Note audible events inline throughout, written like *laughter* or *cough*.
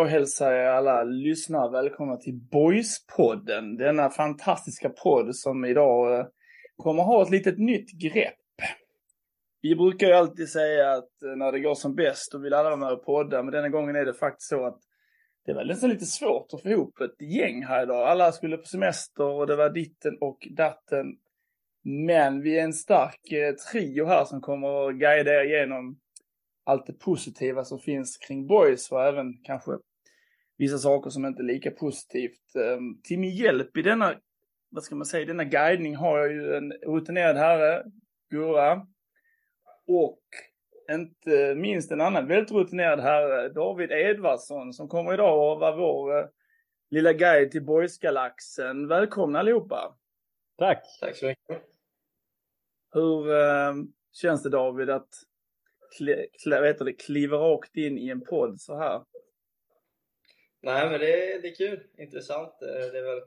jag hälsar er alla lyssnare välkomna till Boys-podden. Denna fantastiska podd som idag eh, kommer ha ett litet nytt grepp. Vi brukar ju alltid säga att eh, när det går som bäst då vill alla vara med och podda, men denna gången är det faktiskt så att det var nästan lite svårt att få ihop ett gäng här idag. Alla skulle på semester och det var ditten och datten. Men vi är en stark eh, trio här som kommer att guida er igenom allt det positiva som finns kring boys och även kanske vissa saker som inte är lika positivt. Ehm, Till min hjälp i denna, vad ska man säga, denna guidning har jag ju en rutinerad herre, Gurra, och inte minst en annan väldigt rutinerad herre, David Edvardsson, som kommer idag att vara vår eh, lilla guide till boysgalaxen. Välkomna allihopa! Tack! Tack så mycket. Hur eh, känns det David att kli, kli, vet du, det, kliva rakt in i en podd så här? Nej, men det, det är kul. Intressant. Eh, Det är väl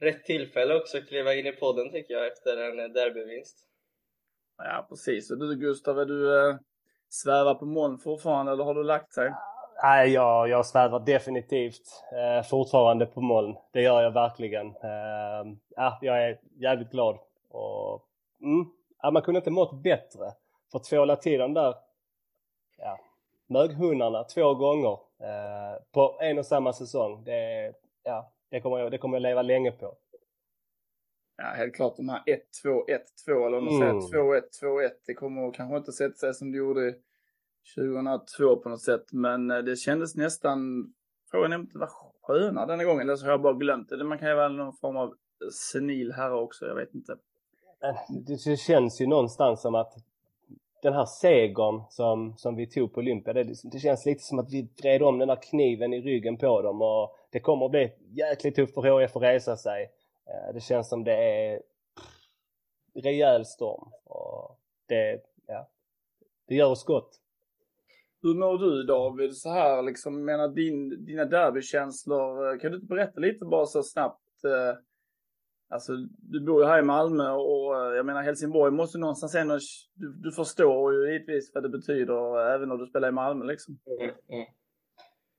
rätt tillfälle också att kliva in i podden tycker jag efter en derbyvinst. Ja, precis. Och du Gustav, är du eh, svävar på moln fortfarande eller har du lagt sig? Nej, jag, jag svävar definitivt eh, fortfarande på moln. Det gör jag verkligen. Eh, ja, jag är jävligt glad. Och, mm, ja, man kunde inte mått bättre. För tvåla till där ja, möghundarna två gånger eh, på en och samma säsong. Det, ja, det, kommer jag, det kommer jag leva länge på. Ja, helt klart de här 1-2, 1-2 eller om man Mm. säger 2-1, 2-1. Det kommer kanske inte sätta sig som det gjorde 2002 på något sätt. Men eh, det kändes nästan, frågan är om det var skönare denna gången. Eller så har jag bara glömt det. Man kan ju vara någon form av senil herre också, jag vet inte. Men det känns ju någonstans som att den här segern som, som vi tog på Olympia, det, det känns lite som att vi vred om den där kniven i ryggen på dem och det kommer att bli jäkligt tufft för HIF att resa sig. Eh, det känns som det är rejäl storm och det, ja, det gör oss gott. Hur mår du David så här liksom, jag menar din, dina derbykänslor, eh, kan du inte berätta lite bara så snabbt? Eh, alltså du bor ju här i Malmö och eh, jag menar Helsingborg måste någonstans ändå, du, du förstår ju givetvis vad det betyder eh, även när du spelar i Malmö liksom. Mm, mm.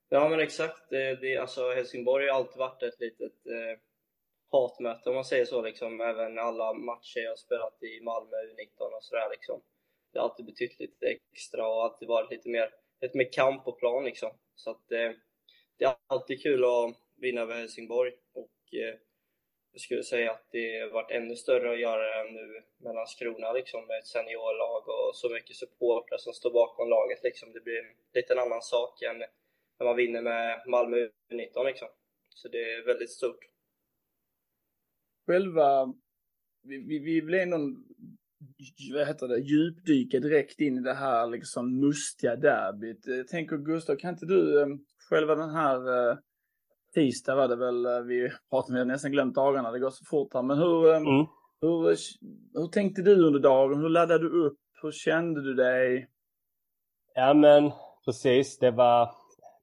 Ja, men exakt. Det, det, alltså, Helsingborg har alltid varit ett litet eh, hatmöte om man säger så. Liksom. Även alla matcher jag har spelat i Malmö U19 och sådär. Liksom. Det har alltid betytt lite extra och alltid varit lite mer, lite mer kamp på plan. Liksom. Så att, eh, det är alltid kul att vinna över Helsingborg. Och, eh, jag skulle säga att det varit ännu större att göra det nu med Landskrona liksom, med ett seniorlag och så mycket supportrar som står bakom laget. Liksom. Det blir en lite annan sak än när man vinner med Malmö U19 liksom. Så det är väldigt stort. Själva, vi, vi, vi vill ändå, vad heter det, djupdyka direkt in i det här liksom mustiga derbyt. Jag tänker Gustav, kan inte du, eh, själva den här eh, tisdag var det väl, eh, vi pratade, vi har nästan glömt dagarna, det går så fort här, men hur, eh, Mm. hur, hur tänkte du under dagen? Hur laddade du upp? Hur kände du dig? Ja men precis, det var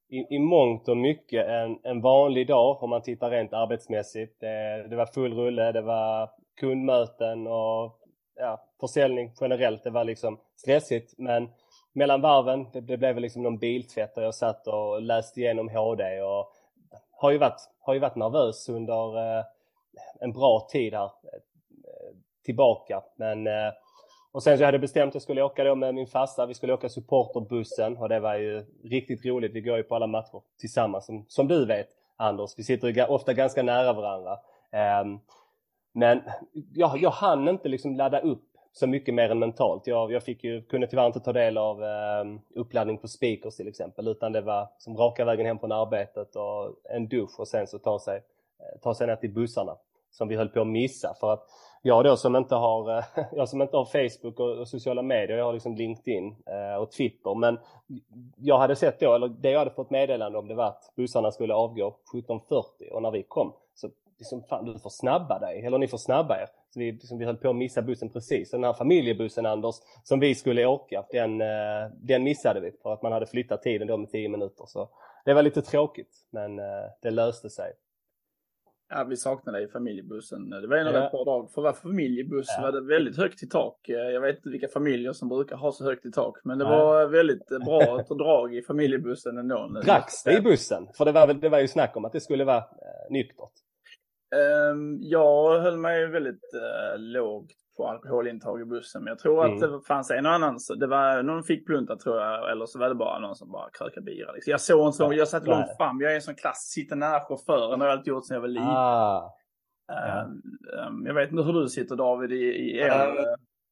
i, i mångt och mycket en, en vanlig dag om man tittar rent arbetsmässigt. Det, det var full rulle, det var kundmöten och ja, försäljning generellt. Det var liksom stressigt men mellan varven, det, det blev liksom någon biltvätt och jag satt och läste igenom HD och har ju varit, har ju varit nervös under eh, en bra tid här eh, tillbaka. Men eh, och sen så hade jag bestämt att jag skulle åka då med min farsa. Vi skulle åka supporterbussen och det var ju riktigt roligt. Vi går ju på alla matcher tillsammans som, som du vet Anders. Vi sitter ju ofta ganska nära varandra. Ehm, men jag, jag hann inte liksom ladda upp så mycket mer än mentalt. Jag, jag fick ju, kunde tyvärr inte ta del av eh, uppladdning på speakers till exempel utan det var som raka vägen hem från arbetet och en dusch och sen så ta sig, eh, ta sig ner till bussarna som vi höll på att missa. För att jag då som inte har, eh, *laughs* jag som inte har Facebook och, och sociala medier, jag har liksom LinkedIn eh, och Twitter. Men jag hade sett då, eller det jag hade fått meddelande om det var att bussarna skulle avgå 17.40 och när vi kom liksom, fan du får snabba dig, eller ni får snabba er. Så vi, liksom, vi höll på att missa bussen precis. Så den här familjebussen Anders, som vi skulle åka, den, eh, den missade vi för att man hade flyttat tiden då med 10 minuter. Så det var lite tråkigt, men eh, det löste sig. Ja, vi saknade dig i familjebussen. Det var en Ja. rätt bra dag. För att vara familjebuss Ja. var det väldigt högt i tak. Eh, Jag vet inte vilka familjer som brukar ha så högt i tak. Men det Nej. var väldigt bra drag i familjebussen ändå. Dracks det i bussen? För det var, väl, det var ju snack om att det skulle vara eh, nyktert. Ehm, jag höll mig väldigt uh, lågt på alkoholintag i bussen. Men jag tror att Mm. det fanns en och annan. så Det var någon fick plunta tror jag. Eller så var det bara någon som bara krökade bira. Liksom. Jag såg en sån. Ja, Jag satt långt fram. Jag är en sån klass. Sitter nära chauffören. Det har jag alltid gjort sedan jag var liten. Ah, Ehm, ehm, jag vet inte hur du sitter David i, i er. Ja, eh,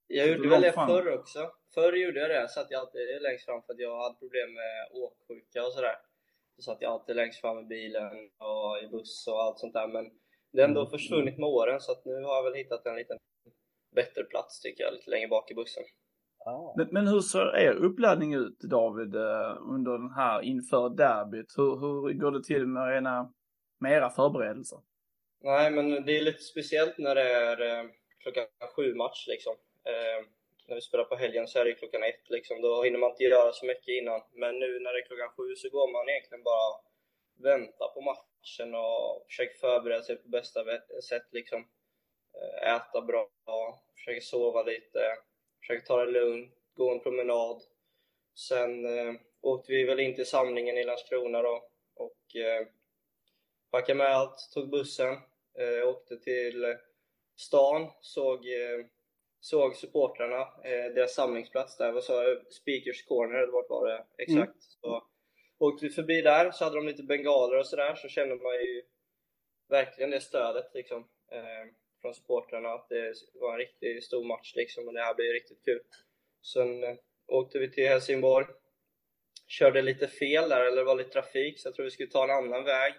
Jag gjorde väl det förr också. Förr gjorde jag det, satt jag alltid längst fram för att jag hade problem med åksjuka och sådär. Så satt jag alltid längst fram i bilen och i buss och allt sånt där. Men det har ändå Mm. försvunnit med åren så att nu har jag väl hittat en liten bättre plats tycker jag, lite längre bak i bussen. ah. Men, men hur ser er uppladdning ut David eh, under den här inför derbyt? Hur, hur går det till med era, med era förberedelser? Nej, men det är lite speciellt när det är eh, klockan sju match liksom. Eh, när vi spelar på helgen så är det klockan ett liksom. Då hinner man inte göra så mycket innan. Men nu när det är klockan sju så går man egentligen bara vänta på matchen och försöker förbereda sig på bästa sätt liksom. Eh, äta bra, försöker sova lite, försöker ta det lugnt, gå en promenad. Sen eh, åkte vi väl in till samlingen i Landskrona då och eh, packade med allt, tog bussen, eh, åkte till stan, såg, eh, såg supportrarna, eh, deras samlingsplats där, vad sa jag, Speakers Corner, eller vart var det exakt? Så åkte vi förbi där, så hade de lite bengaler och sådär, så kände man ju verkligen det stödet liksom, eh, från supportrarna, att det var en riktigt stor match liksom, och det här blir riktigt kul. Sen eh, åkte vi till Helsingborg, körde lite fel där, eller det var lite trafik, så jag tror vi skulle ta en annan väg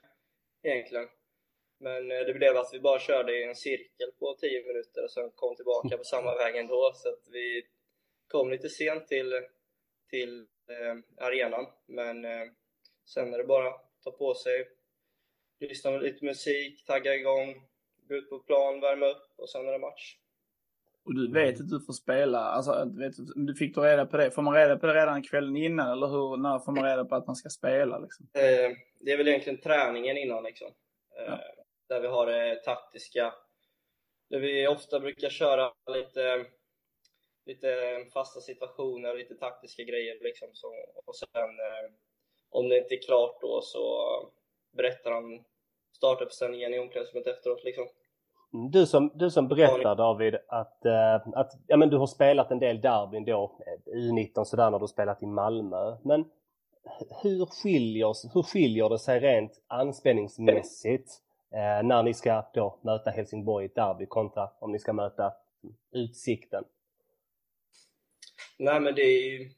egentligen. Men eh, det blev att vi bara körde i en cirkel på 10 minuter och sen kom tillbaka på samma väg ändå. Så att vi kom lite sent till, till arenan. Men eh, sen är det bara att ta på sig, lyssna med lite musik, tagga igång, gå ut på plan, värma upp och sen är det match. Och du vet att du får spela, alltså du vet, du fick du reda på det? Får man reda på det redan kvällen innan eller hur, när får man reda på att man ska spela liksom? Eh, det är väl egentligen träningen innan liksom. Eh, Ja. Där vi har det taktiska. Där vi ofta brukar köra lite, lite fasta situationer, lite taktiska grejer liksom. Så, och sen eh, om det inte är klart då så berättar han startuppställningen i omklädningsrummet efteråt liksom. Mm, Du som, du som berättar David att, eh, att ja, men du har spelat en del derbyn då, eh, U19 sådär när du spelat i Malmö. Men hur skiljer, hur skiljer det sig rent anspänningsmässigt eh, när ni ska då möta Helsingborg i ett derby kontra om ni ska möta Utsikten? Nej men det är ju,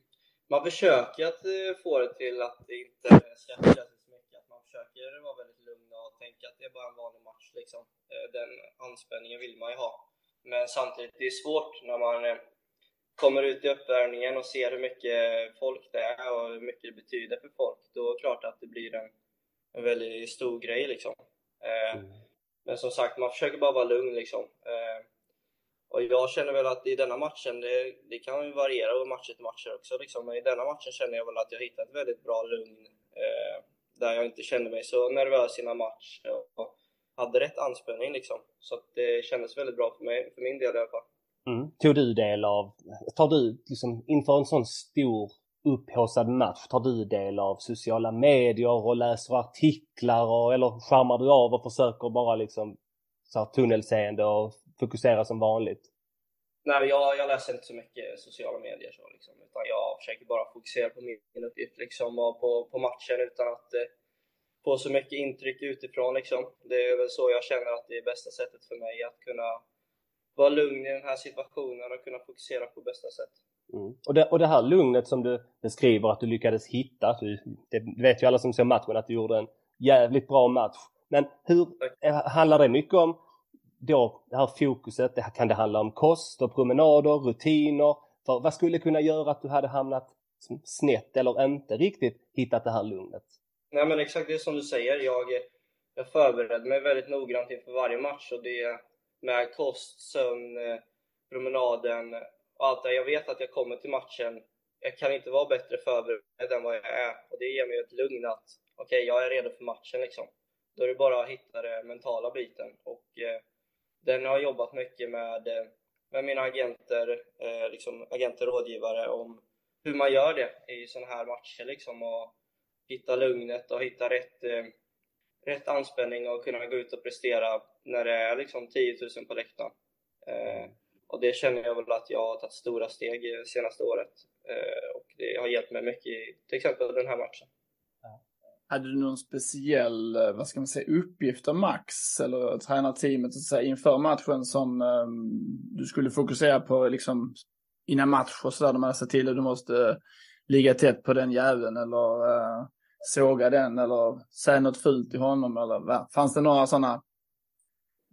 man försöker att eh, få det till att det inte ska kännas så mycket. Att man försöker vara väldigt lugn och tänka att det är bara en vanlig match liksom. Eh, Den anspänningen vill man ju ha. Men samtidigt, det är svårt när man eh, kommer ut i uppvärmningen och ser hur mycket folk det är och hur mycket det betyder för folk. Då är det klart att det blir en, en väldigt stor grej liksom. Eh, men som sagt, man försöker bara vara lugn liksom. Eh, och jag känner väl att i denna matchen, det, det kan ju variera över matcher till matcher också liksom. Men i denna matchen känner jag väl att jag hittat ett väldigt bra lugn. Eh, där jag inte kände mig så nervös innan match. Och hade rätt anspänning liksom. Så att det kändes väldigt bra för mig, för min del i alla fall. Mm. Tog du del av, tar du liksom inför en sån stor upphaussad match, tar du del av sociala medier och läser artiklar och, eller skärmar du av och försöker bara liksom så här tunnelseende och fokusera som vanligt? Nej, jag, jag läser inte så mycket sociala medier så liksom, utan jag försöker bara fokusera på min uppgift liksom och på, på matchen utan att eh, få så mycket intryck utifrån liksom. Det är väl så jag känner att det är bästa sättet för mig att kunna vara lugn i den här situationen och kunna fokusera på bästa sätt. Mm. Och, det, och det här lugnet som du beskriver att du lyckades hitta, det vet ju alla som ser matchen att du gjorde en jävligt bra match. Men hur handlar det mycket om då det här fokuset? Det, kan det handla om kost och promenader, rutiner? För vad skulle kunna göra att du hade hamnat snett eller inte riktigt hittat det här lugnet? Nej men exakt det som du säger. Jag, jag förberedde mig väldigt noggrant inför varje match och det med kost, sömn, eh, promenaden och allt det. Jag vet att jag kommer till matchen. Jag kan inte vara bättre förberedd än vad jag är och det ger mig ett lugn att okej, okay, jag är redo för matchen liksom. Då är det bara att hitta den mentala biten och eh, den har jobbat mycket med, eh, med mina agenter, eh, liksom agenter och rådgivare om hur man gör det i sådana här matcher liksom och hitta lugnet och hitta rätt, eh, rätt anspänning och kunna gå ut och prestera när det är liksom 10 000 på läktaren. Eh, och det känner jag väl att jag har tagit stora steg senaste året eh, och det har hjälpt mig mycket i till exempel den här matchen. Hade du någon speciell, eh, vad ska man säga, uppgift av Max eller tränarteamet att säga, inför matchen som um, du skulle fokusera på liksom innan match och sådär, de hade sett till att du måste eh, ligga tätt på den jäveln eller uh, såga den eller säga något fult till honom eller va? Fanns det några sådana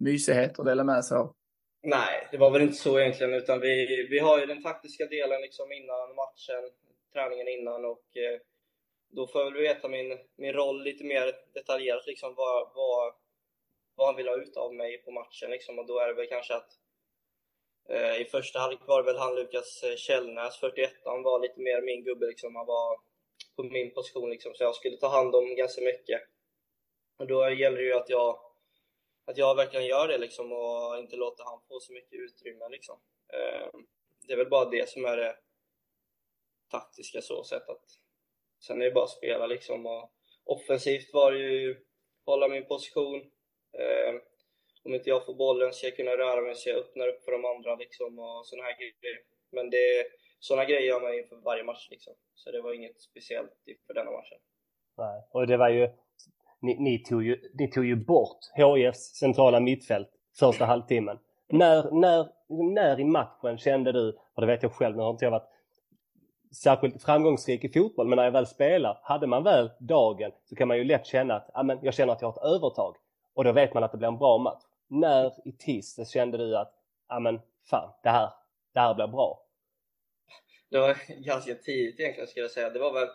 mysigheter att dela med sig av? Nej, det var väl inte så egentligen utan vi, vi har ju den taktiska delen liksom innan matchen, träningen innan och eh, då får jag väl veta min, min roll lite mer detaljerat liksom vad, vad, vad han vill ha ut av mig på matchen liksom. Och då är det väl kanske att eh, i första halvlek var det väl han Lukas eh, Källnäs, 41 han var lite mer min gubbe liksom, han var på min position liksom så jag skulle ta hand om ganska mycket. Och då gäller det ju att jag att jag verkligen gör det liksom och inte låter han få så mycket utrymme liksom. Eh, det är väl bara det som är det taktiska så sett att sen är det bara att spela liksom och offensivt var det ju hålla min position. Eh, om inte jag får bollen ska jag kunna röra mig så jag öppnar upp för de andra liksom och sådana här grejer. Men det, sådana grejer gör man inför varje match liksom. Så det var inget speciellt för denna matchen. Nej, och det var ju ni, ni, tog ju, ni tog ju bort HIFs centrala mittfält första halvtimmen. När, när, när i matchen kände du, och det vet jag själv, nu har inte jag varit särskilt framgångsrik i fotboll, men när jag väl spelar, hade man väl dagen så kan man ju lätt känna att amen, jag känner att jag har ett övertag. Och då vet man att det blir en bra match. När i tisdags kände du att amen, fan, det här, det här blir bra? Det var ganska tidigt egentligen skulle jag säga. Det var väl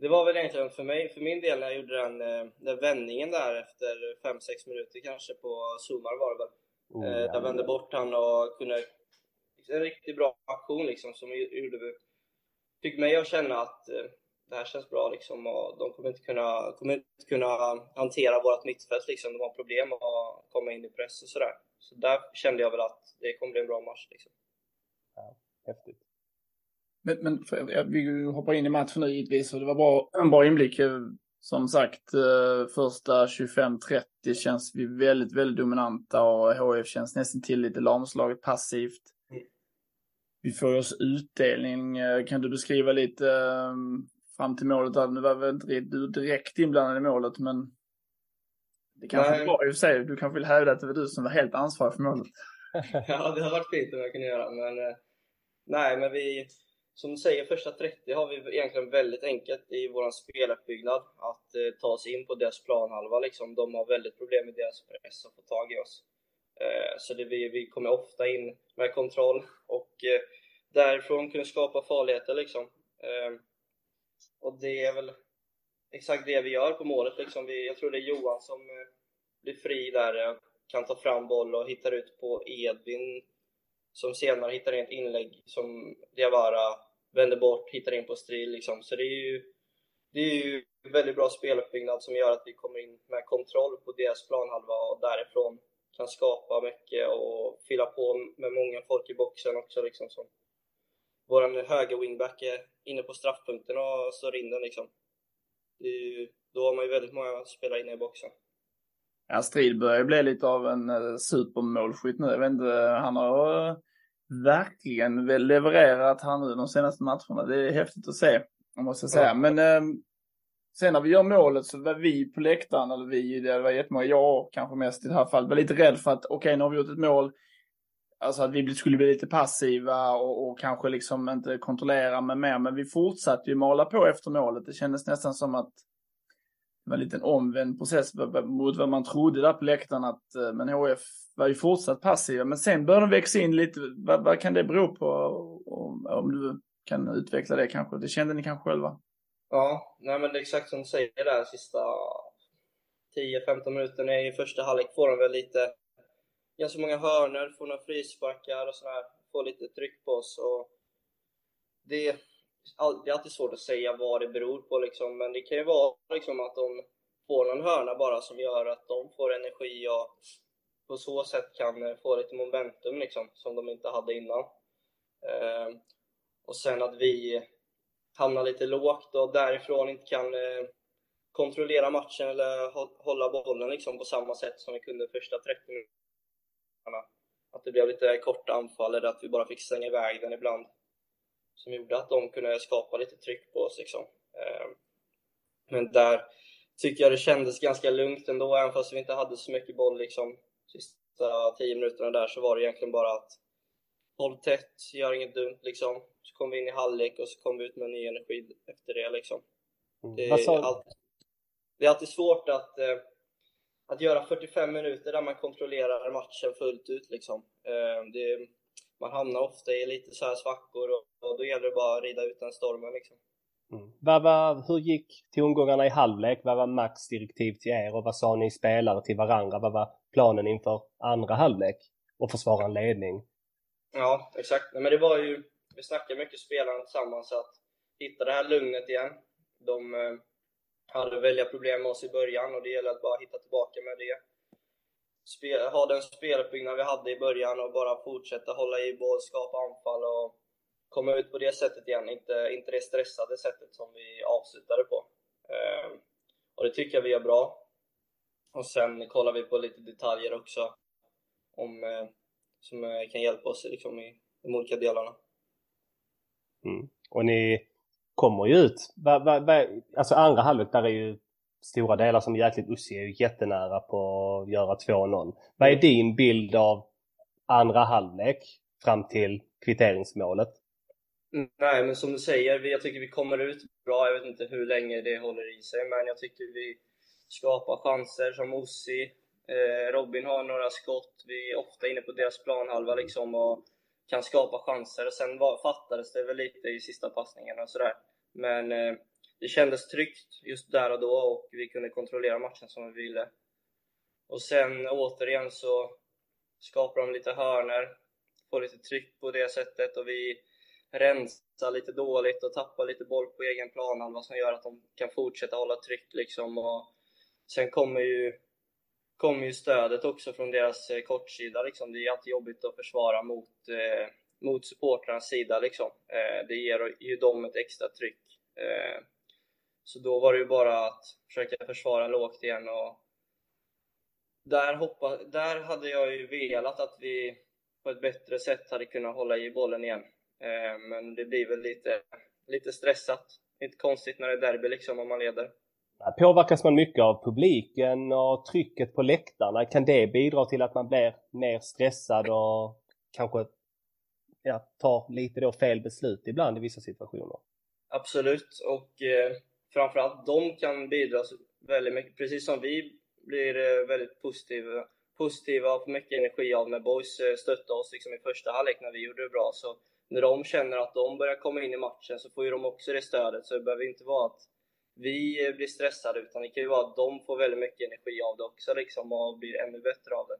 det var väl egentligen för mig, för min del när jag gjorde den, eh, den vändningen där efter 5-6 minuter kanske på Zumar var det väl. Oh, ja. Jag vände bort han och kunde, en riktigt bra aktion liksom som gjorde, fick mig att känna att eh, det här känns bra liksom och de kommer inte kunna, kommer inte kunna hantera vårt mittfält liksom. De har problem att komma in i press och sådär. Så där kände jag väl att det kommer bli en bra match liksom. Ja, häftigt. Men, men för, vi hoppar in i matchen nu givetvis och det var bra, en bra inblick. Som sagt, eh, första 25-30 känns vi väldigt, väldigt dominanta och HF känns nästan till lite lamslaget passivt. Vi får oss utdelning. Eh, kan du beskriva lite ehm, fram till målet? Där? Nu var väl inte du direkt inblandad i målet, men det kanske Nej. var i och för sig. Du kanske vill hävda att det var du som var helt ansvarig för målet. *laughs* ja, det har varit fint om jag kunde göra, men eh, nej, men vi som du säger, första 30 har vi egentligen väldigt enkelt i vår speluppbyggnad att eh, ta oss in på deras planhalva. Liksom. De har väldigt problem med deras press att få tag i oss. Eh, så det, vi, vi kommer ofta in med kontroll och eh, därifrån kunna skapa farligheter. Liksom. Eh, och det är väl exakt det vi gör på målet. Liksom. Vi, jag tror det är Johan som eh, blir fri där, eh, kan ta fram boll och hittar ut på Edvin som senare hittar in ett inlägg som Diawara vänder bort, hittar in på Stril liksom. Så det är ju, det är ju väldigt bra speluppbyggnad som gör att vi kommer in med kontroll på deras planhalva och därifrån kan skapa mycket och fylla på med många folk i boxen också liksom. Som vår höga wingback är inne på straffpunkten och slår in den liksom. Ju, då har man ju väldigt många spelare inne i boxen. Ja, Strid börjar bli lite av en uh, supermålskytt nu. Jag vet inte, han har uh, verkligen levererat här nu de senaste matcherna. Det är häftigt att se, måste jag säga. Ja. Men sen när vi gör målet så var vi på läktaren, eller vi, det var jättemånga, jag kanske mest i det här fallet, var lite rädd för att okej, okay, nu har vi gjort ett mål. Alltså att vi skulle bli lite passiva och, och kanske liksom inte kontrollera med mer. Men vi fortsatte ju mala på efter målet. Det kändes nästan som att det var en liten omvänd process mot vad man trodde där på läktaren att eh, men HF var ju fortsatt passiva. Men sen började de växa in lite. Vad, vad kan det bero på? Om, om, du kan utveckla det kanske. Det kände ni kanske själva? Ja, nej men det är exakt som du säger där sista 10-15 minuterna i första halvlek får de väl lite ganska många hörnor, får några frisparkar och sådär, får lite tryck på oss och det det är alltid svårt att säga vad det beror på liksom, men det kan ju vara liksom att de får någon hörna bara som gör att de får energi och på så sätt kan eh, få lite momentum liksom, som de inte hade innan. Ehm, och sen att vi hamnar lite lågt och därifrån inte kan eh, kontrollera matchen eller hålla bollen liksom på samma sätt som vi kunde första 30 minuterna. Att det blev lite korta anfall eller att vi bara fick stänga iväg den ibland. Som gjorde att de kunde skapa lite tryck på oss liksom. Ehm, men där tycker jag det kändes ganska lugnt ändå, även fast vi inte hade så mycket boll liksom. Sista 10 minuterna där så var det egentligen bara att håll tätt, gör inget dumt liksom. Så kom vi in i halvlek och så kom vi ut med ny energi efter det liksom. Mm. Det, är alltid, det är alltid svårt att, eh, att göra 45 minuter där man kontrollerar matchen fullt ut liksom. Eh, det, man hamnar ofta i lite så här svackor och, och då gäller det bara att rida ut den stormen liksom. Mm. Vad var, hur gick tongångarna i halvlek? Vad var Max direktiv till er och vad sa ni spelare till varandra? Vad var planen inför andra halvlek och försvara en ledning? Ja, exakt. Men det var ju, vi snackade mycket spelarna tillsammans att hitta det här lugnet igen. De eh, hade välja problem med oss i början och det gäller att bara hitta tillbaka med det. Spel, ha den speluppbyggnad vi hade i början och bara fortsätta hålla i boll, skapa anfall och komma ut på det sättet igen, inte, inte det stressade sättet som vi avslutade på. Eh, och det tycker jag vi gör bra. Och sen kollar vi på lite detaljer också om, eh, som eh, kan hjälpa oss liksom, i de olika delarna. Mm. Och ni kommer ju ut, va, va, va, alltså andra halvlek där är ju stora delar som jäkligt Ussi är ju jättenära på att göra 2-0. Vad är mm. din bild av andra halvlek fram till kvitteringsmålet? Nej, men som du säger, jag tycker vi kommer ut bra. Jag vet inte hur länge det håller i sig, men jag tycker vi skapar chanser som Ossi. Eh, Robin har några skott. Vi är ofta inne på deras planhalva liksom och kan skapa chanser. Sen var, fattades det väl lite i sista passningen och sådär. Men eh, det kändes tryggt just där och då och vi kunde kontrollera matchen som vi ville. Och sen återigen så skapar de lite hörner, får lite tryck på det sättet och vi rensar lite dåligt och tappar lite boll på egen plan, vad som gör att de kan fortsätta hålla tryck liksom. Och sen kommer ju, kommer ju stödet också från deras eh, kortsida liksom. Det är alltid jobbigt att försvara mot, eh, mot supportrarnas sida liksom. Eh, det ger ju dem ett extra tryck. Eh, så då var det ju bara att försöka försvara lågt igen och där, hoppa, där hade jag ju velat att vi på ett bättre sätt hade kunnat hålla i bollen igen. Eh, men det blir väl lite, lite stressat. Inte konstigt när det är derby liksom om man leder. Påverkas man mycket av publiken och trycket på läktarna? Kan det bidra till att man blir mer stressad och kanske ja, tar lite då fel beslut ibland i vissa situationer? Absolut, och eh, framförallt de kan bidra väldigt mycket. Precis som vi blir eh, väldigt positiva, positiva och får mycket energi av när boys eh, stöttar oss liksom i första halvlek när vi gjorde det bra. Så när de känner att de börjar komma in i matchen så får ju de också det stödet. Så det behöver inte vara att vi blir stressade utan det kan ju vara att de får väldigt mycket energi av det också liksom och blir ännu bättre av det.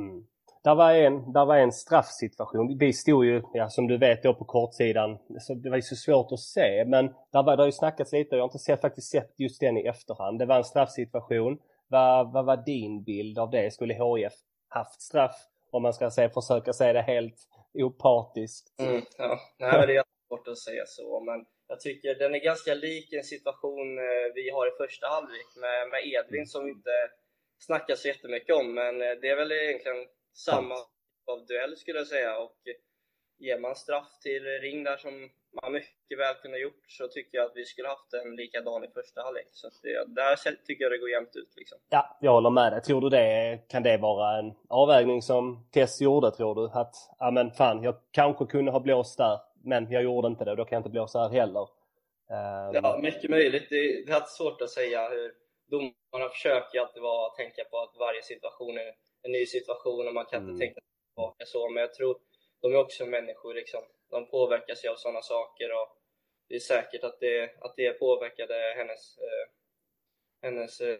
Mm. Där var, en, där var en straffsituation. Vi stod ju, ja, som du vet då på kortsidan, så det var ju så svårt att se. Men där var det har ju snackats lite, jag har inte sett, faktiskt sett just den i efterhand. Det var en straffsituation. Vad, vad var din bild av det? Skulle HIF haft straff? Om man ska säga, försöka säga det helt opartiskt. Mm, ja. Nej, det är svårt att säga så, men jag tycker den är ganska lik en situation eh, vi har i första halvlek med, med Edvin som inte snackar så jättemycket om, men eh, det är väl egentligen samma av duell skulle jag säga. Och ger man straff till Ring där som man mycket väl kunde gjort så tycker jag att vi skulle haft en likadan i första halvlek. Så det, där tycker jag det går jämnt ut. Liksom. Ja, jag håller med dig. Tror du det, kan det vara en avvägning som Tess gjorde tror du? Att, ja men fan, jag kanske kunde ha blåst där, men jag gjorde inte det och då kan jag inte blåsa här heller. Um... Ja, mycket möjligt. Det, det är svårt att säga hur domarna försöker alltid vara, tänka på att varje situation är en ny situation och man kan mm. inte tänka tillbaka så, men jag tror de är också människor liksom. De påverkas ju av sådana saker och det är säkert att det, att det påverkade hennes, eh, hennes eh,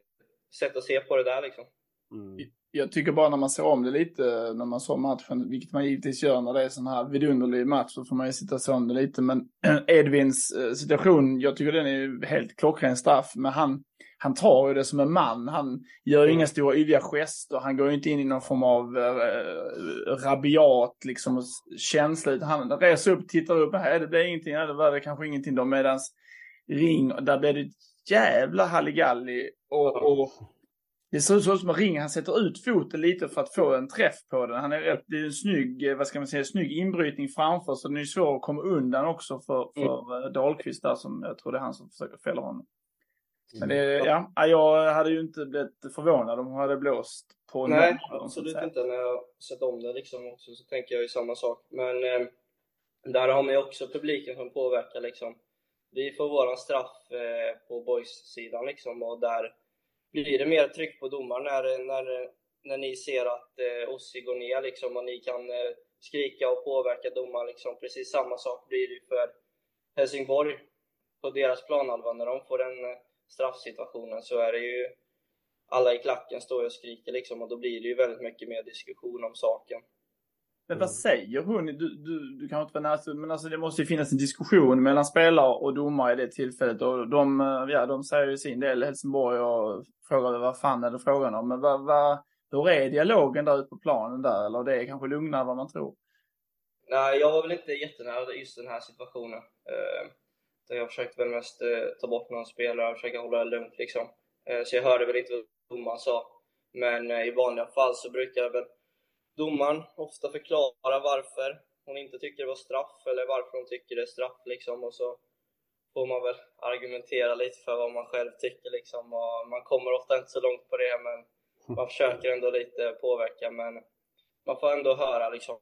sätt att se på det där liksom. Mm. Jag tycker bara när man ser om det lite, när man såg matchen, vilket man givetvis gör när det är sån här vidunderlig match, så får man ju sitta och se om det lite. Men *clears throat* Edvins eh, situation, jag tycker den är helt klockren straff, men han, han tar ju det som en man. Han gör ju inga stora yviga gester. Han går ju inte in i någon form av äh, rabiat liksom känsla. utan Han reser upp, tittar upp. här, det blir ingenting. Ja, det var det kanske ingenting då. Medans Ring, där blir det ett jävla halligalli. Och, och det ser ut som att Ring, han sätter ut foten lite för att få en träff på den. Han är rätt, det är en snygg, eh, vad ska man säga, snygg inbrytning framför så den är svår att komma undan också för, för mm. Dahlqvist där som, jag tror det är han som försöker fälla honom. Men det, ja, ja, jag hade ju inte blivit förvånad om hon hade blåst på Nej, någon, absolut inte. När jag sett om det liksom också så tänker jag ju samma sak. Men eh, där har man ju också publiken som påverkar liksom. Vi får våran straff eh, på boys-sidan liksom och där blir det mer tryck på domaren när, när, när ni ser att eh, Ossi går ner liksom och ni kan eh, skrika och påverka domaren liksom. Precis samma sak blir det ju för Helsingborg på deras planhalva när de får den eh, straffsituationen så är det ju alla i klacken står och skriker liksom och då blir det ju väldigt mycket mer diskussion om saken. Men vad säger hon? Du, du, du kan inte vara nära, men alltså det måste ju finnas en diskussion mellan spelare och domare i det tillfället. Och de, eh, ja, de säger ju sin del, Helsingborg, och frågar vad fan är det frågan om. Men vad, vad, hur är dialogen där ute på planen där? Eller det är kanske lugnare än vad man tror? Nej, jag var väl inte jättenära just den här situationen. Uh, jag försökte väl mest eh, ta bort någon spelare och försöka hålla det lugnt liksom. Eh, så jag hörde väl inte vad domaren sa. Men i vanliga fall så brukar väl domaren ofta förklara varför hon inte tycker det var straff eller varför hon tycker det är straff liksom och så får man väl argumentera lite för vad man själv tycker liksom och man kommer ofta inte så långt på det men man försöker ändå lite påverka men man får ändå höra liksom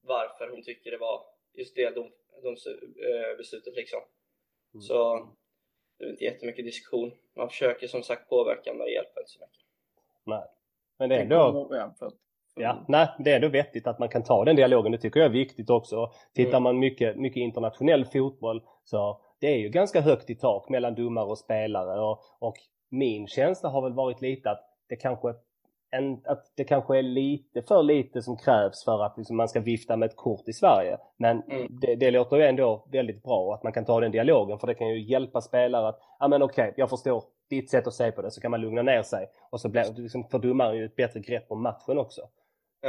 varför hon tycker det var just det dom, domsbeslutet liksom. Mm. Så det är inte jättemycket diskussion. Man försöker som sagt påverka men det hjälper inte så mycket. Nej. Men det är ändå... Ja, nej, det är ändå vettigt att man kan ta den dialogen. Det tycker jag är viktigt också. Tittar Mm. man mycket, mycket internationell fotboll så det är ju ganska högt i tak mellan domare och spelare och, och min känsla har väl varit lite att det kanske, en, att det kanske är lite för lite som krävs för att liksom man ska vifta med ett kort i Sverige. Men Mm. det, det låter ju ändå väldigt bra att man kan ta den dialogen för det kan ju hjälpa spelare att, ja men okej, jag förstår ditt sätt att se på det så kan man lugna ner sig och så blir, liksom, får domaren ju ett bättre grepp om matchen också. Ja.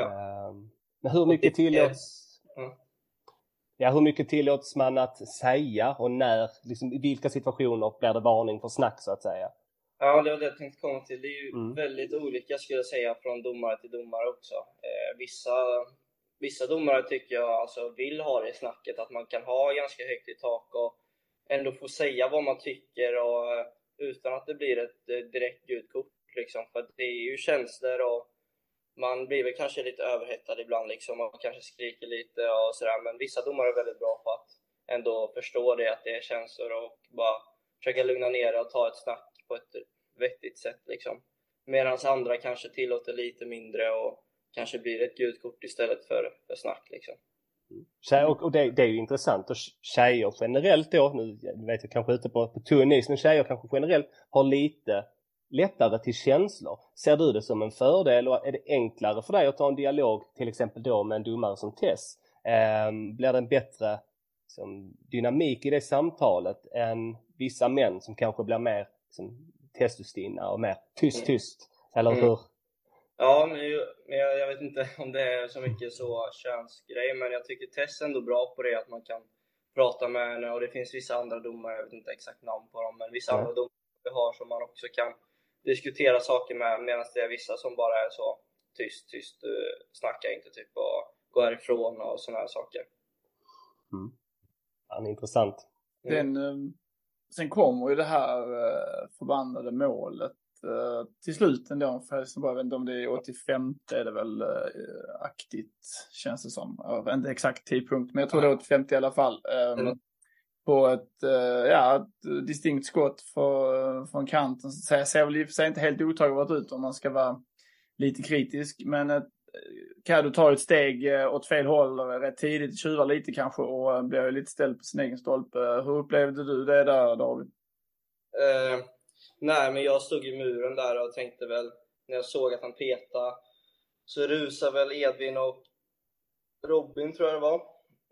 Ehm, Men hur mycket tillåts Mm. Ja, hur mycket tillåts man att säga och när? Liksom, I vilka situationer blir det varning för snack så att säga? Ja, det var det jag tänkte komma till. Det är ju Mm. väldigt olika skulle jag säga från domare till domare också. Eh, vissa, vissa domare tycker jag alltså vill ha det snacket, att man kan ha ganska högt i tak och ändå få säga vad man tycker och eh, utan att det blir ett eh, direkt gult kort liksom. För det är ju känslor och man blir väl kanske lite överhettad ibland liksom och kanske skriker lite och sådär. Men vissa domare är väldigt bra på att ändå förstå det, att det är känslor och bara försöka lugna ner det och ta ett snack på ett vettigt sätt liksom. Medan andra kanske tillåter lite mindre och kanske blir ett gult kort istället för, för snack liksom. Mm. Tjej, och och det, det är ju intressant. Och tjejer generellt då, nu vet jag kanske ute på, på tunn is, men tjejer kanske generellt har lite lättare till känslor. Ser du det som en fördel och är det enklare för dig att ta en dialog till exempel då med en domare som Tess? Ehm, blir det en bättre liksom, dynamik i det samtalet än vissa män som kanske blir mer liksom, testostinna och mer tyst Mm. tyst? Eller Mm. hur? Ja, men jag, jag vet inte *laughs* om det är så mycket så könsgrej, men jag tycker Tess är ändå bra på det, att man kan prata med henne och det finns vissa andra domare, jag vet inte exakt namn på dem, men vissa Ja. andra domare vi har som man också kan diskutera saker med, medan det är vissa som bara är så tyst, tyst, uh, snacka inte typ och gå härifrån och sådana här saker. Ja, det är intressant. Mm. Den, eh, sen kommer ju det här eh, förbannade målet eh, till slut ändå för Helsingborg. Jag vet inte om det är 85 är det väl eh, aktigt känns det som. Inte exakt tidpunkt men jag tror det är 85 i alla fall. Eh, Mm. På ett, eh, ja, ett distinkt skott för, från kanten. Så det ser väl i och för sig inte helt otagbart ut om man ska vara lite kritisk. Men ett, Kado tar ett steg eh, åt fel håll rätt tidigt, tjuvar lite kanske och eh, blir ju lite ställd på sin egen stolpe. Hur upplevde du det där David? Eh, nej, men jag stod i muren där och tänkte väl, när jag såg att han petade, så rusade väl Edvin och Robin tror jag det var.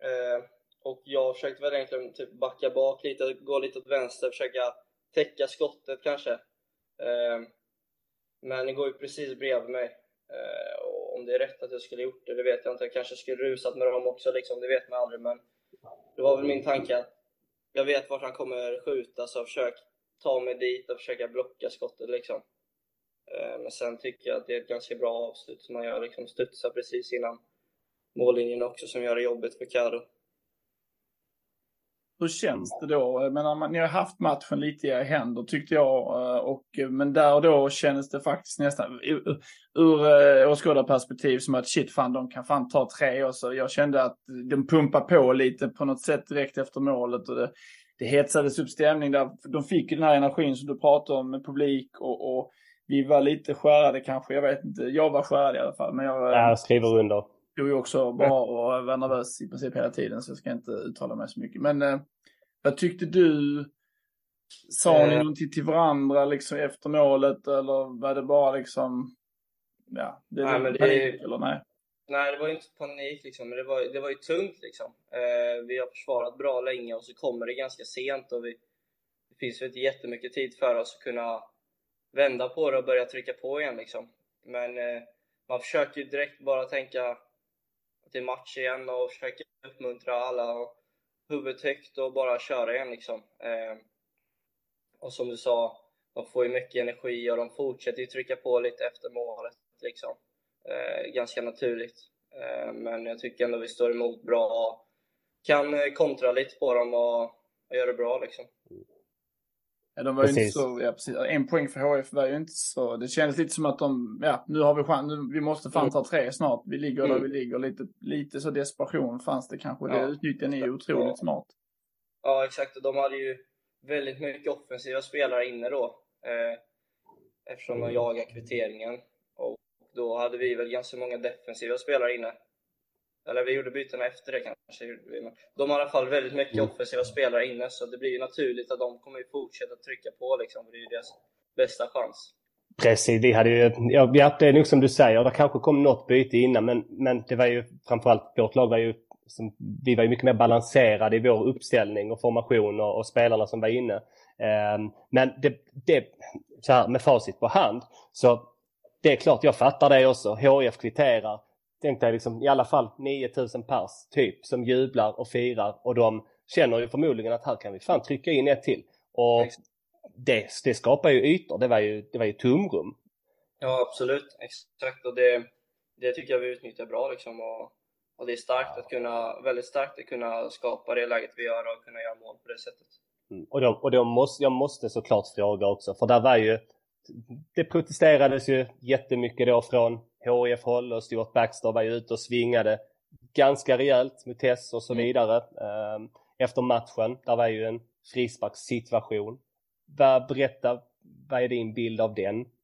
Eh, och jag försökte väl egentligen typ backa bak lite, gå lite åt vänster, försöka täcka skottet kanske. Eh, men det går ju precis bredvid mig. Eh, och om det är rätt att jag skulle gjort det, det vet jag inte. Jag kanske skulle rusat med dem också, liksom, det vet man aldrig. Men det var väl min tanke att jag vet vart han kommer skjuta, så försök ta mig dit och försöka blocka skottet liksom. Eh, men sen tycker jag att det är ett ganska bra avslut som man gör, liksom studsar precis innan mållinjen också, som gör det jobbigt för Karo. Hur känns det då? Jag menar, ni har haft matchen lite i händer tyckte jag. eh, Och, men där och då kändes det faktiskt nästan ur, ur eh, åskådarperspektiv som att shit fan de kan fan ta tre och så. Jag kände att de pumpar på lite på något sätt direkt efter målet. Och det, det hetsades upp stämning där. De fick den här energin som du pratade om med publik och, och vi var lite skärrade kanske. Jag vet inte. Jag var skärrad i alla fall. Men jag, Jag skriver under. Stod ju också bra och var nervös i princip hela tiden så jag ska inte uttala mig så mycket. Men eh, vad tyckte du? Sa ni Eh. någonting till varandra liksom efter målet eller var det bara liksom, ja, det Nej, var men det- panik eller nej? Nej, det var inte panik liksom, men det var, det var ju tungt liksom. Eh, vi har försvarat bra länge och så kommer det ganska sent och vi, det finns ju inte jättemycket tid för oss att kunna vända på det och börja trycka på igen liksom. Men eh, man försöker ju direkt bara tänka att match igen och försöka uppmuntra alla och huvudet högt och bara köra igen liksom. Eh, och som du sa, de får ju mycket energi och de fortsätter ju trycka på lite efter målet liksom. Eh, ganska naturligt. Eh, men jag tycker ändå vi står emot bra och kan eh, kontra lite på dem och, och göra det bra liksom. Ja, de var ju inte Precis. så, ja, precis. En poäng för HF var ju inte så, det kändes lite som att de, ja nu har vi chans, nu, vi måste fan ta tre snart. Vi ligger där Mm. vi ligger, lite, lite så desperation fanns det kanske. Ja. Det utnyttjar ni otroligt Ja. smart. Ja exakt, och de hade ju väldigt mycket offensiva spelare inne då. Eh, eftersom de jagar kvitteringen. Och då hade vi väl ganska många defensiva spelare inne. Eller vi gjorde bytena efter det kanske. De har i alla fall väldigt mycket Mm. offensiva spelare inne, så det blir ju naturligt att de kommer ju fortsätta trycka på liksom. Det är ju deras bästa chans. Precis, vi hade ju, ja, det är nog som du säger, det kanske kom något byte innan men, men det var ju framförallt, vårt lag var ju, som, vi var ju mycket mer balanserade i vår uppställning och formation och, och spelarna som var inne. Ehm, men det, det, så här med facit på hand, så det är klart jag fattar det också. HIF kvitterar. Tänk dig liksom i alla fall 9000 pers typ som jublar och firar och de känner ju förmodligen att här kan vi fan trycka in ett till. Och det, det skapar ju ytor. Det var ju, det var ju tomrum. Ja, absolut. Exakt. Och det, det tycker jag vi utnyttjar bra liksom. Och, och det är starkt att kunna, väldigt starkt att kunna skapa det läget vi gör och kunna göra mål på det sättet. Mm. Och, då, och då måste, jag måste såklart fråga också, för där var ju det protesterades ju jättemycket då från HIF-håll och Stuart Baxter var ju ute och svingade ganska rejält med Tess och så Mm. vidare. Ehm, Efter matchen, där var ju en frisparkssituation. Berätta, vad är din bild av den? *clears throat*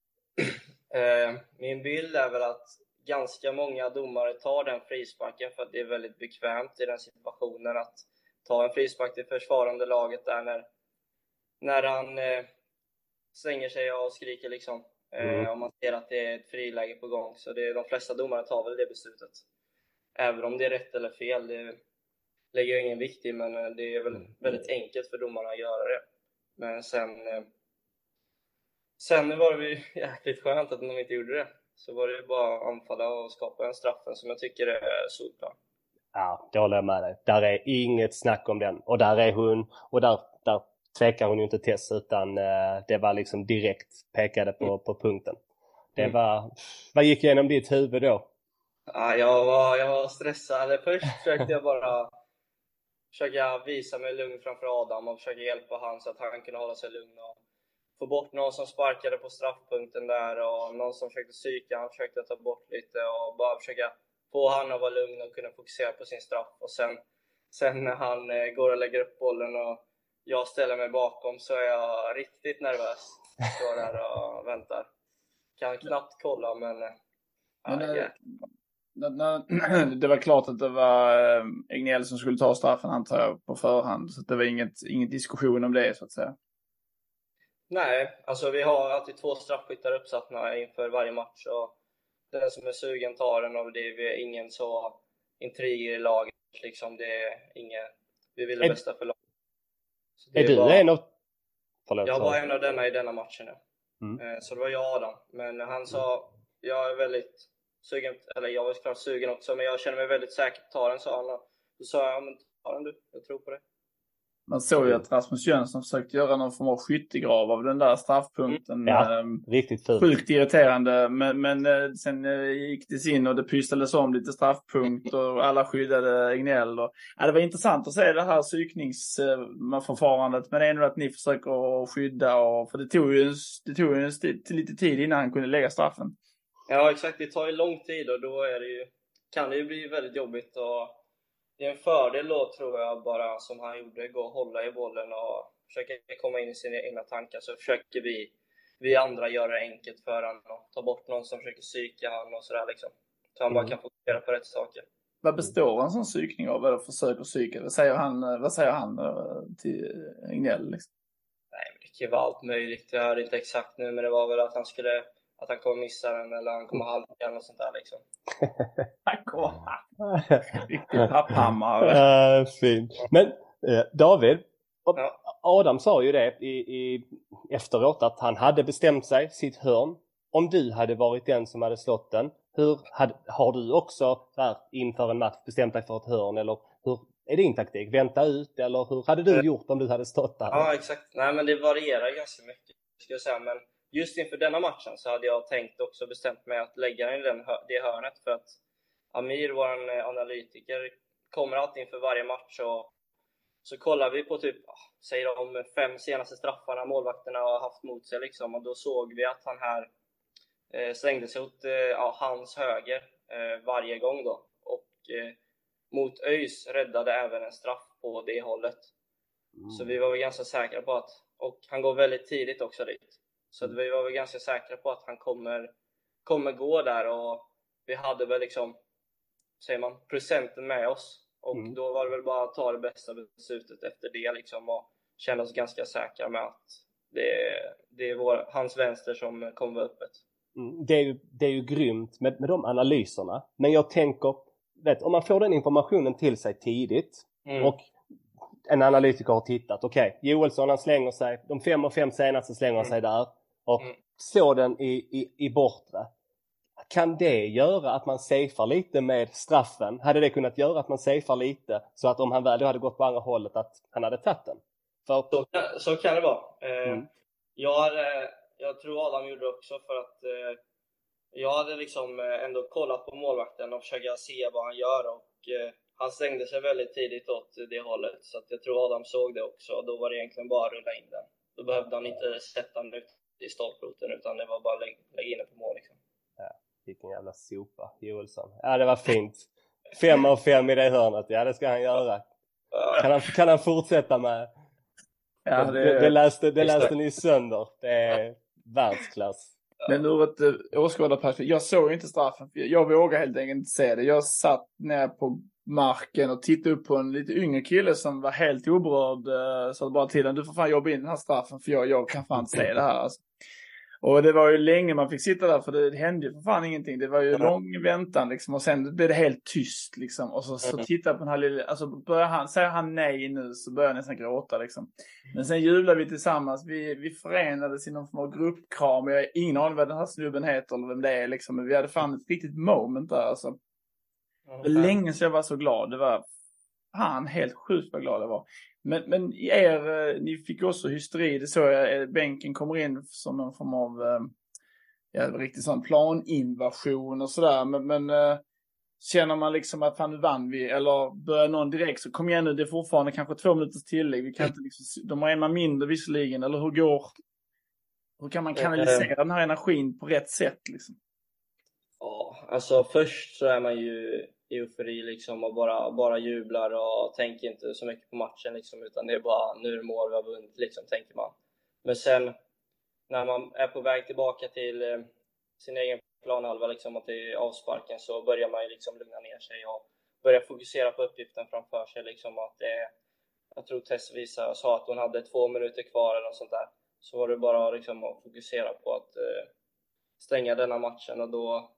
Eh, min bild är väl att ganska många domare tar den frisparken för att det är väldigt bekvämt i den situationen att ta en frispark till försvarande laget där när, när han eh, slänger sig och skriker liksom. Eh, Mm. Om man ser att det är ett friläge på gång. Så det, de flesta domare tar väl det beslutet. Även om det är rätt eller fel, det lägger jag ingen vikt i, men eh, det är väl väldigt enkelt för domarna att göra det. Men sen eh, Sen var det ju *laughs* jäkligt skönt att de inte gjorde det. Så var det ju bara att anfalla och skapa en straffen som jag tycker är solklar. Ja, det håller jag med dig. Där är inget snack om den. Och där är hon, och där tvekar hon ju inte Tess utan eh, det var liksom direkt pekade på, på punkten. Det Mm. var, vad gick igenom ditt huvud då? Ja, jag, var, jag var stressad. Först försökte jag bara försöka visa mig lugn framför Adam och försöka hjälpa han så att han kunde hålla sig lugn och få bort någon som sparkade på straffpunkten där och någon som försökte psyka, han försökte ta bort lite och bara försöka få han att vara lugn och kunna fokusera på sin straff. Och sen, sen när han eh, går och lägger upp bollen och jag ställer mig bakom så är jag riktigt nervös. Står där och väntar. Kan knappt kolla men... eh, Men, eh, jäklar. när, när, *clears throat* det var klart att det var eh, Egnell som skulle ta straffen antar jag på förhand. Så det var inget, ingen diskussion om det så att säga. Nej, alltså vi har alltid två straffskyttar uppsatta inför varje match och den som är sugen tar den och det är ingen så intriger i laget liksom. Det är inget, vi vill det bästa för Är du bara- en av... Förlåt. Jag var en av denna i denna matchen. Ja. Mm. Eh, Så det var jag och Adam. Men han sa, jag är väldigt sugen, eller jag var såklart sugen också, men jag känner mig väldigt säker på att ta den, sa han. Då sa jag, ja men ta den du, jag tror på det. Man såg ju att Rasmus Jönsson försökte göra någon form av skyttegrav av den där straffpunkten. Ja. Ehm, Riktigt fult. Sjukt irriterande, men, men eh, sen eh, gick det in och det pysslades om lite straffpunkt *laughs* och alla skyddade Egnell. Och, ja, det var intressant att se det här psykningsförfarandet, men det är ändå att ni försöker skydda och, för det tog ju, en, det tog ju en lite tid innan han kunde lägga straffen. Ja exakt, det tar ju lång tid och då är det ju, kan det ju bli väldigt jobbigt och det är en fördel då tror jag bara som han gjorde, gå och hålla i bollen och försöka komma in i sina egna tankar så försöker vi, vi andra göra det enkelt för honom och ta bort någon som försöker psyka honom och sådär liksom. Så han bara Mm. kan fokusera på rätt saker. Vad består en sån psykning av? Eller försöker psyka? Vad säger han, vad säger han eh, till Egnell? Liksom? Nej men det kan ju vara allt möjligt, jag hörde inte exakt nu men det var väl att han skulle att han kommer missa den eller han kommer halka eller något sånt där liksom. Tack och Riktig papphammare. *laughs* Uh, fint. Men eh, David, Ja. Adam sa ju det i, i, efteråt att han hade bestämt sig, sitt hörn. Om du hade varit den som hade slått den, hur hade, har du också så här, inför en match bestämt dig för ett hörn eller hur är din taktik? Vänta ut eller hur hade du Eh. gjort om du hade stått där? Ja, exakt. Nej, men det varierar ganska mycket, ska jag säga. Men just inför denna matchen så hade jag tänkt också bestämt mig att lägga den i den, det hörnet för att Amir, vår analytiker, kommer alltid inför varje match och så kollar vi på typ, ah, säg de fem senaste straffarna målvakterna har haft mot sig liksom och då såg vi att han här eh, slängde sig åt eh, ja, hans höger eh, varje gång då. Och eh, mot ÖIS räddade även en straff på det hållet. Mm. Så vi var väl ganska säkra på att, och han går väldigt tidigt också dit. Så att vi var väl ganska säkra på att han kommer, kommer gå där och vi hade väl liksom, säger man, procenten med oss. Och Mm. då var det väl bara att ta det bästa beslutet efter det liksom och känna oss ganska säkra med att det, det är vår, hans vänster som kommer vara öppet. Mm, det, är ju, det är ju grymt med, med de analyserna. Men jag tänker, vet, om man får den informationen till sig tidigt Mm. och en analytiker har tittat. Okej, Joelsson han slänger sig, de fem och fem senaste slänger han sig där och Mm. slår den i, i, i bortre. Kan det göra att man safear lite med straffen? Hade det kunnat göra att man safear lite så att om han väl då hade gått på andra hållet att han hade tagit den? För, Så, kan- så kan det vara. Eh, Mm. jag, hade, jag tror Adam gjorde det också för att eh, jag hade liksom eh, ändå kollat på målvakten och försöka se vad han gör och eh, han stängde sig väldigt tidigt åt det hållet så att jag tror Adam såg det också och då var det egentligen bara att rulla in den. Då behövde han inte sätta den ut i stolproten utan det var bara att lägga, lägga in den på mål liksom. vilken jävla sopa, Joelsson. Ja, det var fint. Fem av fem i det hörnet, ja det ska han göra. Ja, Kan han, kan han fortsätta med? Ja, det, det, det, läste, det läste ni sönder. Det är världsklass. men ur ett uh, åskådarperspektiv, jag såg inte straffen. Jag, vågade helt enkelt inte se det. Jag satt ner på marken och tittade upp på en lite yngre kille som var helt oberörd. Uh, sa bara till honom, du får fan jobba in den här straffen för jag, jag kan fan inte se det här. Alltså. Och det var ju länge man fick sitta där för det hände ju för fan ingenting. Det var ju Mm. lång väntan liksom och sen blev det helt tyst liksom. Och så, så Mm. tittar jag på den här lilla, alltså börjar han, säger han nej nu så börjar jag nästan gråta liksom. Men sen jublade vi tillsammans. Vi, vi förenades i någon form av gruppkram. Jag har ingen aning vad den här snubben heter eller vem det är liksom. Men vi hade fan ett riktigt moment där alltså. Det var länge sedan jag var så glad. Det var fan helt sjukt vad glad jag var. Men, men er, eh, ni fick också hysteri. Det såg jag, eh, bänken kommer in som någon form av, eh, ja, riktigt sån planinvasion och sådär. Men, men känner man liksom att fan nu vann vi eller börjar någon direkt så kom igen nu, det är fortfarande kanske två minuters tillägg. Vi kan inte liksom, de har en man mindre visserligen, eller hur går, hur kan man kanalisera den här energin på rätt sätt liksom? Ja, alltså först så är man ju eufori liksom och bara, bara jublar och tänker inte så mycket på matchen liksom utan det är bara nu är det mål, vi har vunnit liksom tänker man. Men sen när man är på väg tillbaka till eh, sin egen planhalva liksom och till avsparken så börjar man ju liksom lugna ner sig och börja fokusera på uppgiften framför sig liksom att det är, jag tror Tess visade, sa att hon hade två minuter kvar eller något sånt där. Så var det bara liksom att fokusera på att eh, stänga denna matchen och då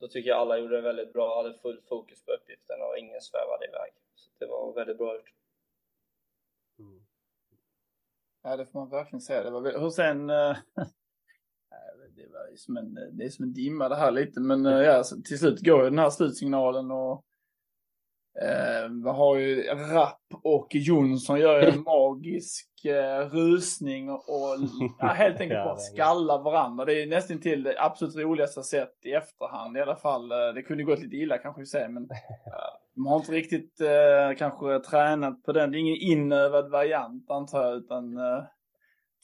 då tycker jag alla gjorde det väldigt bra, hade full fokus på uppgiften och ingen svävade iväg. Så det var väldigt bra gjort. Mm. Ja, det får man verkligen säga. Det var, väl- hur sen, eh, *laughs* det, var som en, det är som en dimma det här lite, men eh, ja, till slut går ju den här slutsignalen och eh, vi har ju Rapp och Jonsson gör en *laughs* magisk eh, rusning och, och ja, helt enkelt *laughs* bara skalla varandra. Det är nästan till det absolut roligaste sett i efterhand i alla fall. Eh, det kunde gått lite illa kanske vi säger, men *laughs* de har inte riktigt eh, kanske tränat på den. Det är ingen inövad variant antar jag, utan eh,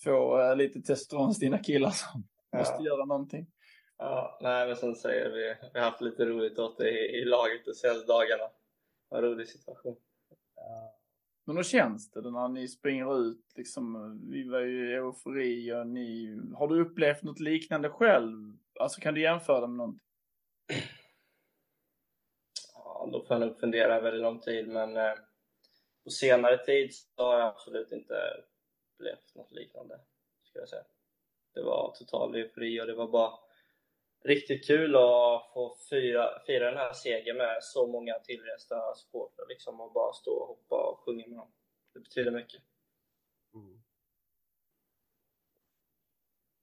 två eh, lite testosteronstinna killar som ja. måste göra någonting. Ja, nej men som säger, vi, vi har haft lite roligt åt det i, i laget de senaste dagarna. En rolig situation. Ja. Men hur känns det när ni springer ut liksom? Vi var ju i eufori och ni, har du upplevt något liknande själv? Alltså kan du jämföra det med någonting? Ja, då får jag nog fundera väldigt lång tid men eh, på senare tid så har jag absolut inte upplevt något liknande, ska jag säga. Det var total eufori och det var bara riktigt kul att få fira, fira den här segern med så många tillresta supportrar liksom och bara stå och hoppa och sjunga med dem. Det betyder mycket. Mm.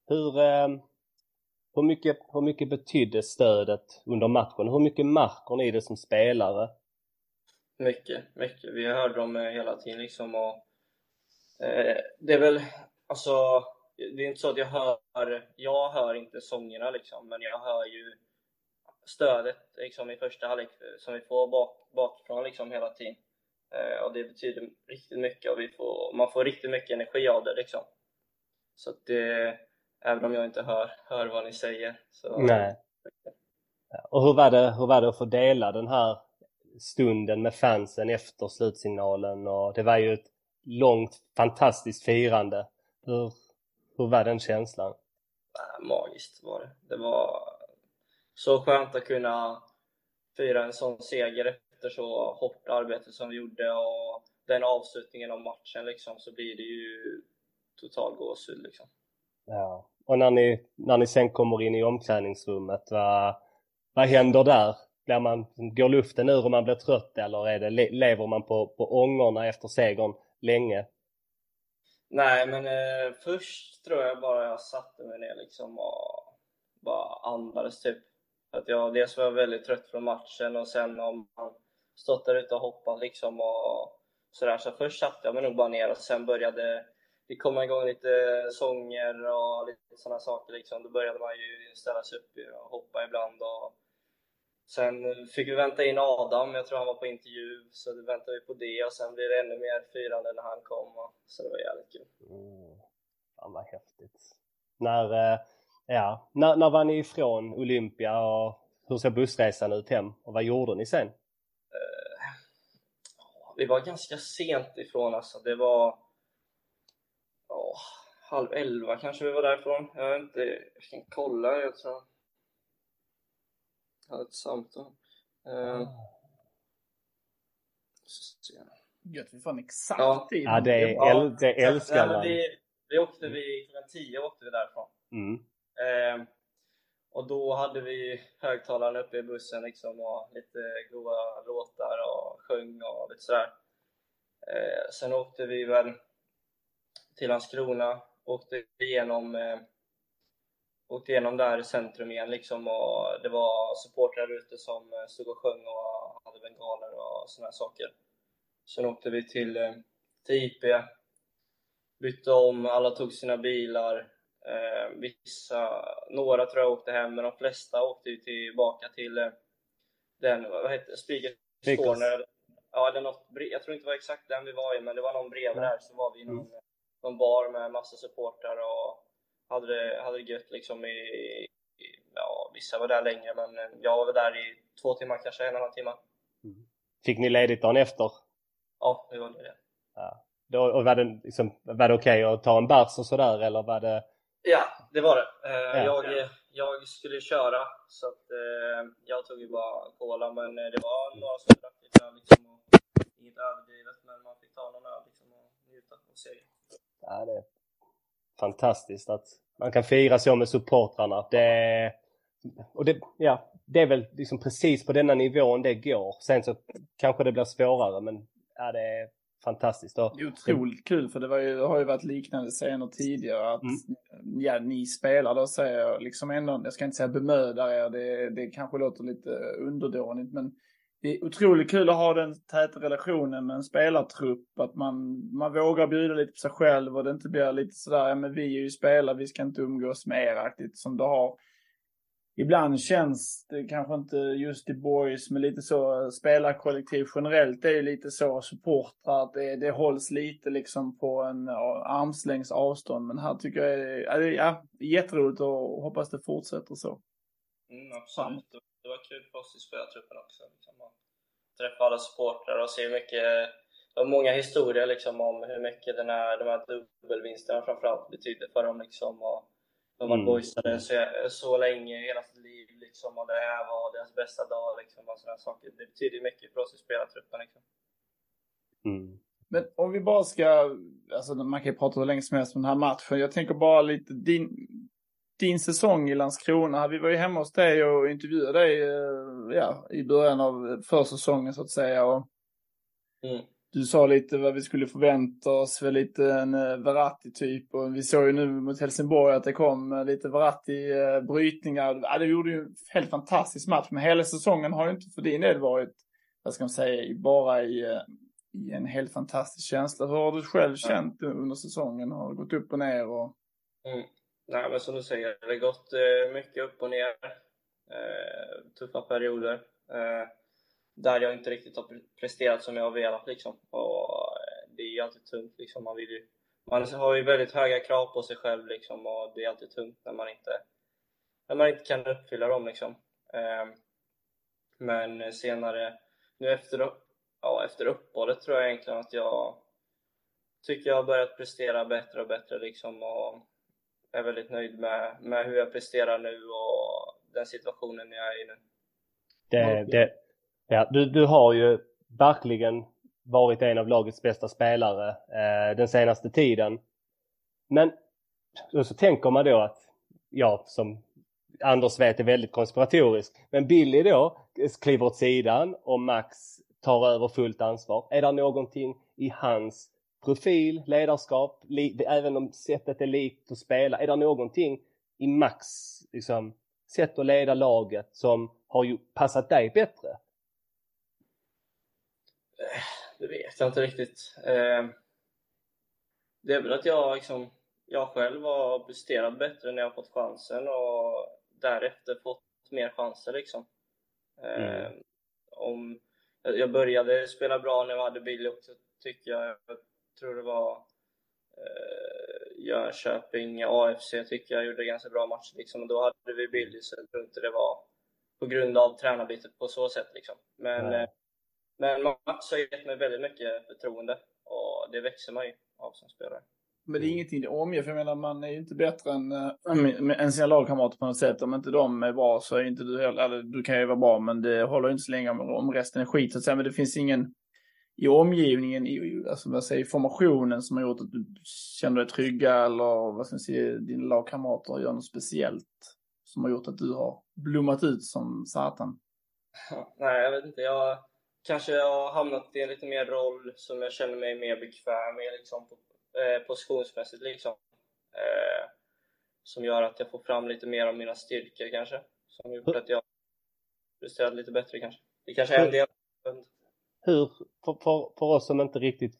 Hur, eh, hur, mycket, hur mycket betydde stödet under matchen? Hur mycket märker ni det som spelare? Mycket, mycket. Vi hörde dem hela tiden liksom och eh, det är väl, alltså det är inte så att jag hör, jag hör inte sångerna liksom, men jag hör ju stödet liksom, i första halvlek som vi får bak, bakifrån liksom, hela tiden. Eh, och det betyder riktigt mycket och vi får, man får riktigt mycket energi av det liksom. Så att det, även om jag inte hör, hör vad ni säger. Så, Nej. Och hur var, det, hur var det att få dela den här stunden med fansen efter slutsignalen? Och det var ju ett långt fantastiskt firande. Hur, hur var den känslan? Magiskt var det. Det var så skönt att kunna fira en sån seger efter så hårt arbete som vi gjorde och den avslutningen av matchen liksom så blir det ju total gåshud liksom. Ja, och när ni, när ni sen kommer in i omklädningsrummet, vad, vad händer där? Blir man, går luften ur och man blir trött eller är det, lever man på, på ångorna efter segern länge? Nej, men eh, först tror jag bara jag satte mig ner liksom och bara andades typ. Att jag dels var väldigt trött från matchen och sen om man stått där ute och hoppat liksom och sådär. Så först satte jag mig nog bara ner och sen började det komma igång lite sånger och lite sådana saker liksom. Då började man ju ställa sig upp och hoppa ibland och Sen fick vi vänta in Adam, jag tror han var på intervju, så då väntade vi på det och sen blev det ännu mer firande när han kom. Så det var jävligt kul. Mm. Fan vad häftigt. När, eh, ja, när, när var ni ifrån Olympia och hur såg bussresan ut hem och vad gjorde ni sen? Uh, vi var ganska sent ifrån alltså. Det var oh, halv elva kanske vi var därifrån. Jag vet inte, jag kan kolla. Jag tror hade ett samtal. Uh, Gött, vi får en exakt ja. tid. Ja, det, är, ja. det älskar man. Vi, vi åkte vi, klockan 10 åkte vi därifrån. Mm. Uh, och då hade vi högtalarna uppe i bussen liksom och lite goa låtar och sjöng och lite sådär. Eh, sen åkte vi väl till Landskrona, åkte igenom eh, åkte igenom där i centrum igen liksom och det var supportrar ute som eh, stod och sjöng och hade bengaler och såna saker. Sen åkte vi till, eh, till IP, bytte om, alla tog sina bilar. Eh, vissa, några tror jag åkte hem, men de flesta åkte ju tillbaka till eh, den, vad heter Spiegel Corner. Ja, eller något, jag tror inte det var exakt den vi var i, men det var någon bredvid där, så var vi i någon, mm. någon bar med massa supportrar och hade det, hade det gött liksom i, ja, vissa var där längre men jag var där i två timmar kanske, en och en halv timme. Mm. Fick ni ledigt dagen efter? Ja, vi var det. Ja. Då, och var det, liksom, var det okej okay att ta en bärs och sådär eller var det? Ja, det var det. Eh, ja. jag, jag skulle köra så att eh, jag tog ju bara cola men det var några som drack lite liksom. Och, inget överdrivet men man fick ta någon öl liksom och njuta och se. Ja, det fantastiskt att man kan fira så med supportrarna. Det, och det, ja, det är väl liksom precis på denna nivån det går. Sen så kanske det blir svårare men ja, det är fantastiskt. Och, det är otroligt kul för det, var ju, det har ju varit liknande scener tidigare. Att, mm. Ja, ni spelar då säger jag liksom ändå, jag ska inte säga bemödar er, det, det kanske låter lite underdånigt men det är otroligt kul att ha den täta relationen med en spelartrupp. Att man, man vågar bjuda lite på sig själv och det inte blir lite sådär, ja men vi är ju spelare, vi ska inte umgås med er som det har. Ibland känns det kanske inte just i boys, men lite så spelarkollektiv generellt det är ju lite så supportrar att det, det hålls lite liksom på en armslängds avstånd. Men här tycker jag är, ja, jätteroligt och hoppas det fortsätter så. Mm, absolut. Det var kul för oss i spelartruppen också. Liksom träffa alla supportrar och se hur mycket, det var många historier liksom om hur mycket den här, de här dubbelvinsterna framförallt betydde för dem liksom. Och de var mm. boysade så, så länge, hela sitt liv liksom, och det här var deras bästa dag liksom och sådana saker. Det betyder mycket för oss i spelartruppen liksom. Mm. Men om vi bara ska, alltså man kan ju prata hur länge som helst om den här matchen. Jag tänker bara lite, din, din säsong i Landskrona. Vi var ju hemma hos dig och intervjuade dig eh, ja, i början av försäsongen så att säga. Och mm. Du sa lite vad vi skulle förvänta oss för lite en eh, Verratti-typ. Och vi såg ju nu mot Helsingborg att det kom eh, lite Verratti-brytningar. Ja, det gjorde ju en helt fantastisk match. Men hela säsongen har ju inte för din del varit, vad ska man säga, bara i, i en helt fantastisk känsla. Hur har du själv känt under säsongen? Har det gått upp och ner? Och... Mm. Nej, men som du säger, det har gått eh, mycket upp och ner. Eh, tuffa perioder. Eh, där jag inte riktigt har presterat som jag har velat liksom. Och det är ju alltid tungt liksom. Man, vill ju, man har ju väldigt höga krav på sig själv liksom och det är alltid tungt när man inte, när man inte kan uppfylla dem liksom. Men senare, nu efter, ja, efter uppehållet tror jag egentligen att jag tycker jag har börjat prestera bättre och bättre liksom och är väldigt nöjd med, med hur jag presterar nu och den situationen jag är i nu. Det, det, ja, du, du har ju verkligen varit en av lagets bästa spelare eh, den senaste tiden. Men så tänker man då att, ja, som Anders vet är väldigt konspiratorisk, men Billy då kliver åt sidan och Max tar över fullt ansvar. Är det någonting i hans profil, ledarskap, även om sättet är likt att spela. Är det någonting i Max liksom, sätt att leda laget som har ju passat dig bättre? Det vet jag inte riktigt. Eh, det är väl att jag, liksom, jag själv har presterat bättre när jag fått chansen och därefter fått mer chanser. Liksom. Eh, mm. om, jag började spela bra när jag hade Billy också, tycker jag tror det var eh, Jönköping, AFC tycker jag gjorde ganska bra matcher liksom. Och då hade vi Billy så jag tror inte det var på grund av tränarbytet på så sätt liksom. Men, eh, men Mats har gett mig väldigt mycket förtroende och det växer man ju av som spelare. Men det är ingenting det omger, för jag menar man är ju inte bättre än, äh, än sina lagkamrater på något sätt. Om inte de är bra så är inte du heller, eller du kan ju vara bra men det håller inte så länge om, om resten är skit så att säga. Men det finns ingen, i omgivningen, i, alltså vad säger, formationen som har gjort att du känner dig trygga eller vad ska man säga, dina lagkamrater gör något speciellt som har gjort att du har blommat ut som satan? Nej, jag vet inte. Jag kanske har hamnat i en lite mer roll som jag känner mig mer bekväm med liksom, eh, positionsmässigt liksom. Eh, som gör att jag får fram lite mer av mina styrkor kanske. Som gjort att jag presterat lite bättre kanske. Det kanske är en del hur, för, för, för oss som inte riktigt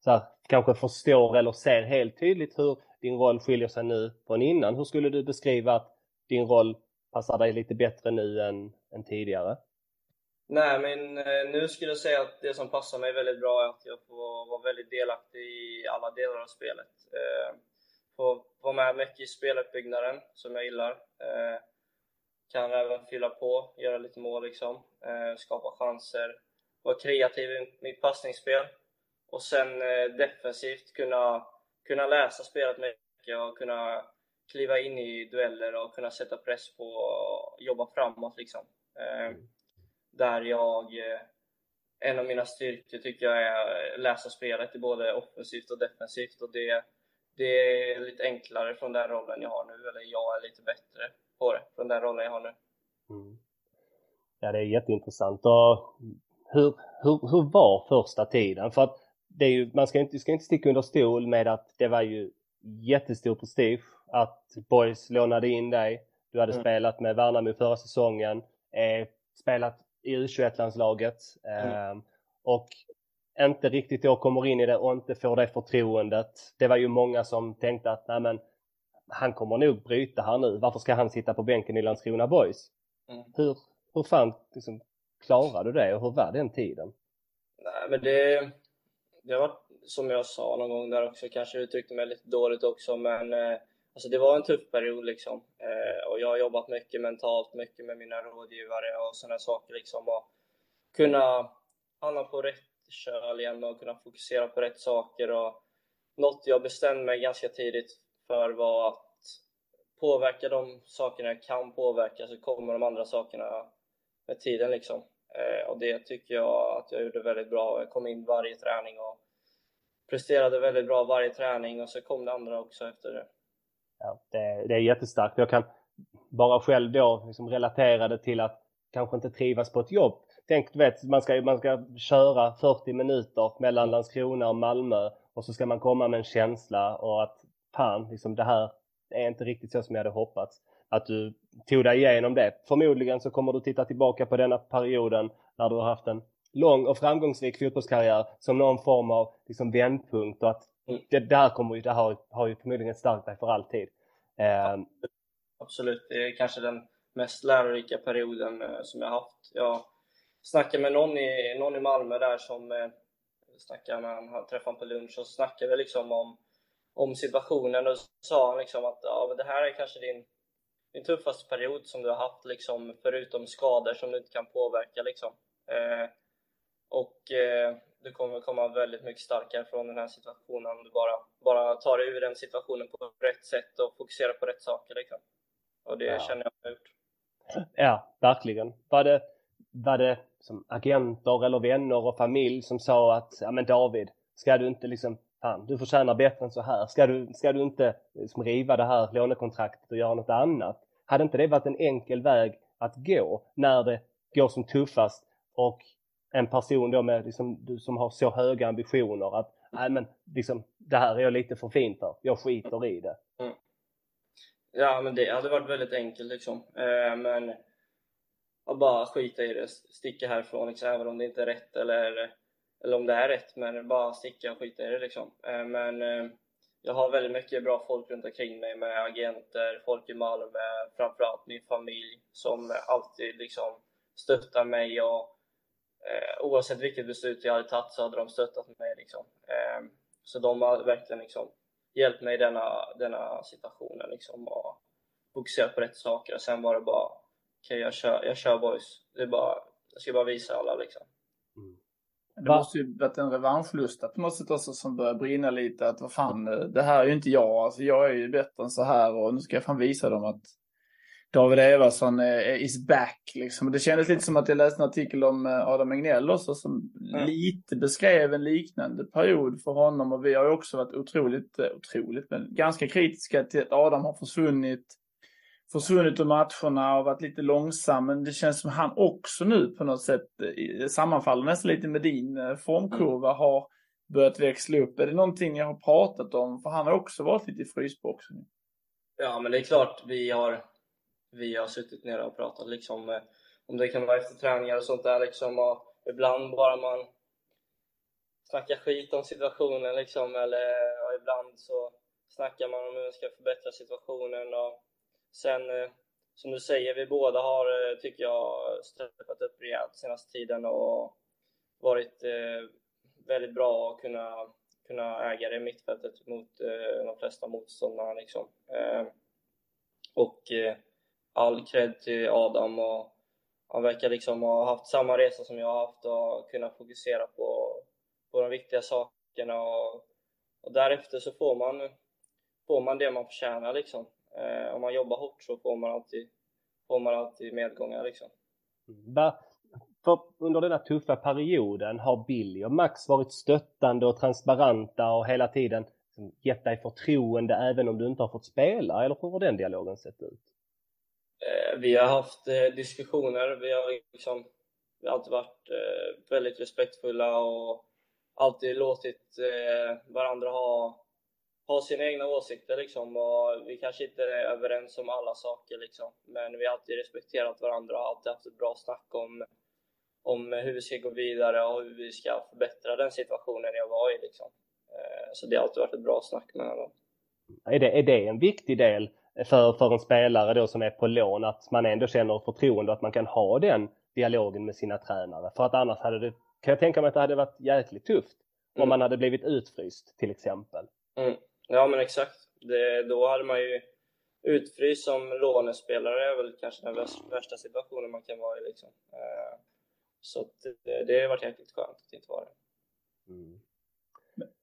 så här, kanske förstår eller ser helt tydligt hur din roll skiljer sig nu från innan. Hur skulle du beskriva att din roll passar dig lite bättre nu än, än tidigare? Nej, men eh, nu skulle jag säga att det som passar mig väldigt bra är att jag får vara väldigt delaktig i alla delar av spelet. Eh, får vara med mycket i speluppbyggnaden, som jag gillar. Eh, kan även fylla på, göra lite mål liksom, skapa chanser, vara kreativ i mitt passningsspel och sen eh, defensivt kunna, kunna läsa spelet mycket och kunna kliva in i dueller och kunna sätta press på och jobba framåt liksom. Eh, där jag, eh, en av mina styrkor tycker jag är att läsa spelet i både offensivt och defensivt och det, det är lite enklare från den rollen jag har nu, eller jag är lite bättre på det från den rollen jag har nu. Mm. Ja, det är jätteintressant och hur, hur, hur var första tiden? För att det är ju, man ska inte, ska inte sticka under stol med att det var ju jättestor prestige att Boys lånade in dig. Du hade mm. spelat med Värnamo förra säsongen, eh, spelat i U21-landslaget eh, och inte riktigt då kommer in i det och inte får det förtroendet. Det var ju många som tänkte att nej men han kommer nog bryta här nu. Varför ska han sitta på bänken i Landskrona Boys? Mm. Hur, hur fan liksom, klarade du det och hur var den tiden? Nej men det, det var som jag sa någon gång där också, kanske uttryckte mig lite dåligt också men eh, alltså det var en tuff period liksom. Eh, och jag har jobbat mycket mentalt, mycket med mina rådgivare och sådana saker liksom. Och kunna hamna på rätt köl igen och kunna fokusera på rätt saker. Och något jag bestämde mig ganska tidigt för var att påverka de sakerna jag kan påverka så kommer de andra sakerna med tiden liksom. Eh, och det tycker jag att jag gjorde väldigt bra. Jag kom in varje träning och presterade väldigt bra varje träning och så kom det andra också efter det. Ja, det, det är jättestarkt. Jag kan bara själv då liksom relatera det till att kanske inte trivas på ett jobb. Tänk, du vet, man ska, man ska köra 40 minuter mellan Landskrona och Malmö och så ska man komma med en känsla och att fan, liksom det här är inte riktigt så som jag hade hoppats. Att du tog dig igenom det. Förmodligen så kommer du titta tillbaka på denna perioden när du har haft en lång och framgångsrik fotbollskarriär som någon form av liksom vändpunkt och att mm. det, här kommer ju, det har, har ju förmodligen stärkt dig för alltid. Eh, Absolut, det är kanske den mest lärorika perioden eh, som jag haft. Jag snackade med någon i, någon i Malmö där som eh, snackade med han, träffade honom på lunch och snackade liksom om, om situationen och sa han liksom att ja, det här är kanske din, din tuffaste period som du har haft liksom, förutom skador som du inte kan påverka liksom. Eh, och eh, du kommer komma väldigt mycket starkare från den här situationen om du bara, bara tar dig ur den situationen på rätt sätt och fokuserar på rätt saker liksom. Och det ja. känner jag gjort. *clears throat* Ja, verkligen. Var det, var det som agenter eller vänner och familj som sa att ja men David, ska du inte liksom, fan du förtjänar bättre än så här. Ska du, ska du inte liksom riva det här lånekontraktet och göra något annat? Hade inte det varit en enkel väg att gå när det går som tuffast och en person då med liksom, du som har så höga ambitioner att nej men liksom det här är jag lite för fin för. Jag skiter i det. Mm. Ja men det hade varit väldigt enkelt liksom. Eh, men att bara skita i det, sticka härifrån liksom, även om det inte är rätt eller, eller om det är rätt, men bara sticka och skita i det liksom. Eh, men eh, jag har väldigt mycket bra folk runt omkring mig med agenter, folk i Malmö, framförallt min familj som alltid liksom stöttar mig och eh, oavsett vilket beslut jag hade tagit så hade de stöttat mig liksom. Eh, så de har verkligen liksom hjälpt mig i denna, denna situationen liksom och fokuserat på rätt saker och sen var det bara okej, okay, jag, kör, jag kör boys. Det är bara, jag ska bara visa alla liksom. Det måste ju varit en revanschlusta på något sätt också som börjar brinna lite att vad fan, det här är ju inte jag, alltså jag är ju bättre än så här och nu ska jag fan visa dem att David Everson is back liksom. Det kändes lite som att jag läste en artikel om eh, Adam Egnell också som mm. lite beskrev en liknande period för honom och vi har ju också varit otroligt, eh, otroligt, men ganska kritiska till att Adam har försvunnit försvunnit ur matcherna och varit lite långsam. Men det känns som han också nu på något sätt eh, sammanfaller nästan lite med din formkurva. Mm. Har börjat växla upp. Är det någonting ni har pratat om? För han har också varit lite i frysboxen. Ja, men det är klart vi har vi har suttit ner och pratat liksom eh, om det kan vara efter träningar och sånt där liksom och ibland bara man snackar skit om situationen liksom eller ibland så snackar man om hur man ska förbättra situationen och sen eh, som du säger, vi båda har, eh, tycker jag, steppat upp rejält senaste tiden och varit eh, väldigt bra att kunna, kunna äga det mittfältet mot de flesta motståndarna liksom. och all cred till Adam och han verkar liksom ha haft samma resa som jag har haft och kunna fokusera på, på de viktiga sakerna och, och därefter så får man, får man det man förtjänar liksom. Eh, om man jobbar hårt så får man alltid, får man alltid medgångar liksom. För under denna tuffa perioden har Billy och Max varit stöttande och transparenta och hela tiden gett dig förtroende även om du inte har fått spela, eller hur har den dialogen sett ut? Eh, vi har haft eh, diskussioner, vi har liksom vi har alltid varit väldigt respektfulla och alltid låtit varandra ha, ha sina egna åsikter liksom och vi kanske inte är överens om alla saker liksom. Men vi har alltid respekterat varandra och alltid haft ett bra snack om, om hur vi ska gå vidare och hur vi ska förbättra den situationen jag var i liksom. Eh, så det har alltid varit ett bra snack mellan dem. Är det, är det en viktig del för, för en spelare då som är på lån att man ändå känner förtroende att man kan ha den dialogen med sina tränare? För att annars hade det, kan jag tänka mig att det hade varit jäkligt tufft mm. om man hade blivit utfryst till exempel. Mm. Ja men exakt. Det, då hade man ju utfryst som lånespelare är väl kanske den värsta situationen man kan vara i liksom. Eh, så det, det har varit jäkligt skönt att inte vara det. Mm.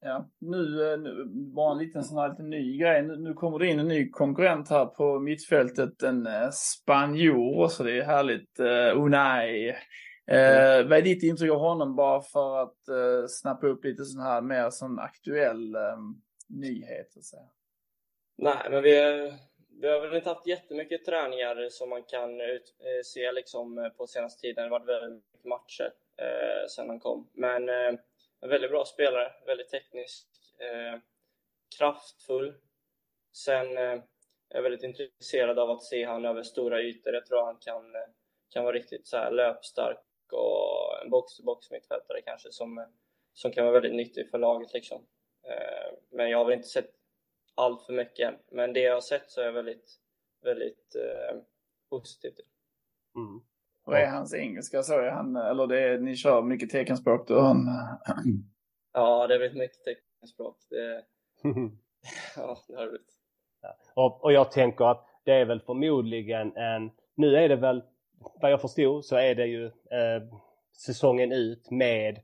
Ja, nu, eh, nu bara en liten sån här liten ny grej. Nu, nu, kommer det in en ny konkurrent här på mittfältet, en uh, spanjor, så det är härligt. Uh, Unai. Uh, mm. Vad är ditt intryck av honom bara för att uh, snappa upp lite sån här mer sån aktuell um, nyhet? Så att säga. Nej, men vi, vi har väl inte haft jättemycket träningar som man kan ut, eh, se liksom på senaste tiden. Det har varit väldigt mycket matcher eh, sedan han kom. Men eh, en väldigt bra spelare, väldigt teknisk, eh, kraftfull. Sen eh, är jag väldigt intresserad av att se han över stora ytor. Jag tror han kan, eh, kan vara riktigt så här löpstark och en box-to-box mittfältare kanske som, som kan vara väldigt nyttig för laget liksom. Eh, men jag har väl inte sett allt för mycket än. Men det jag har sett så är jag väldigt, väldigt eh, positiv till. Mm. Vad är hans engelska? Så är han, eller det är, ni kör mycket teckenspråk då? Han... *clears throat* Ja, det är väldigt mycket teckenspråk. Det... *laughs* ja, det har det blivit. Ja. Och, och jag tänker att det är väl förmodligen en, nu är det väl, vad jag förstod så är det ju eh, säsongen ut med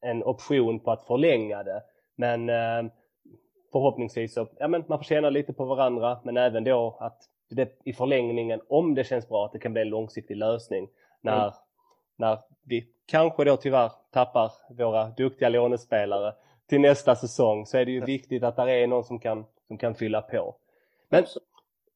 en option på att förlänga det. Men eh, förhoppningsvis så, ja men man får känna lite på varandra men även då att det, i förlängningen, om det känns bra, att det kan bli en långsiktig lösning när, mm. när vi kanske då tyvärr tappar våra duktiga lånespelare till nästa säsong så är det ju viktigt att det är någon som kan, som kan fylla på. Men,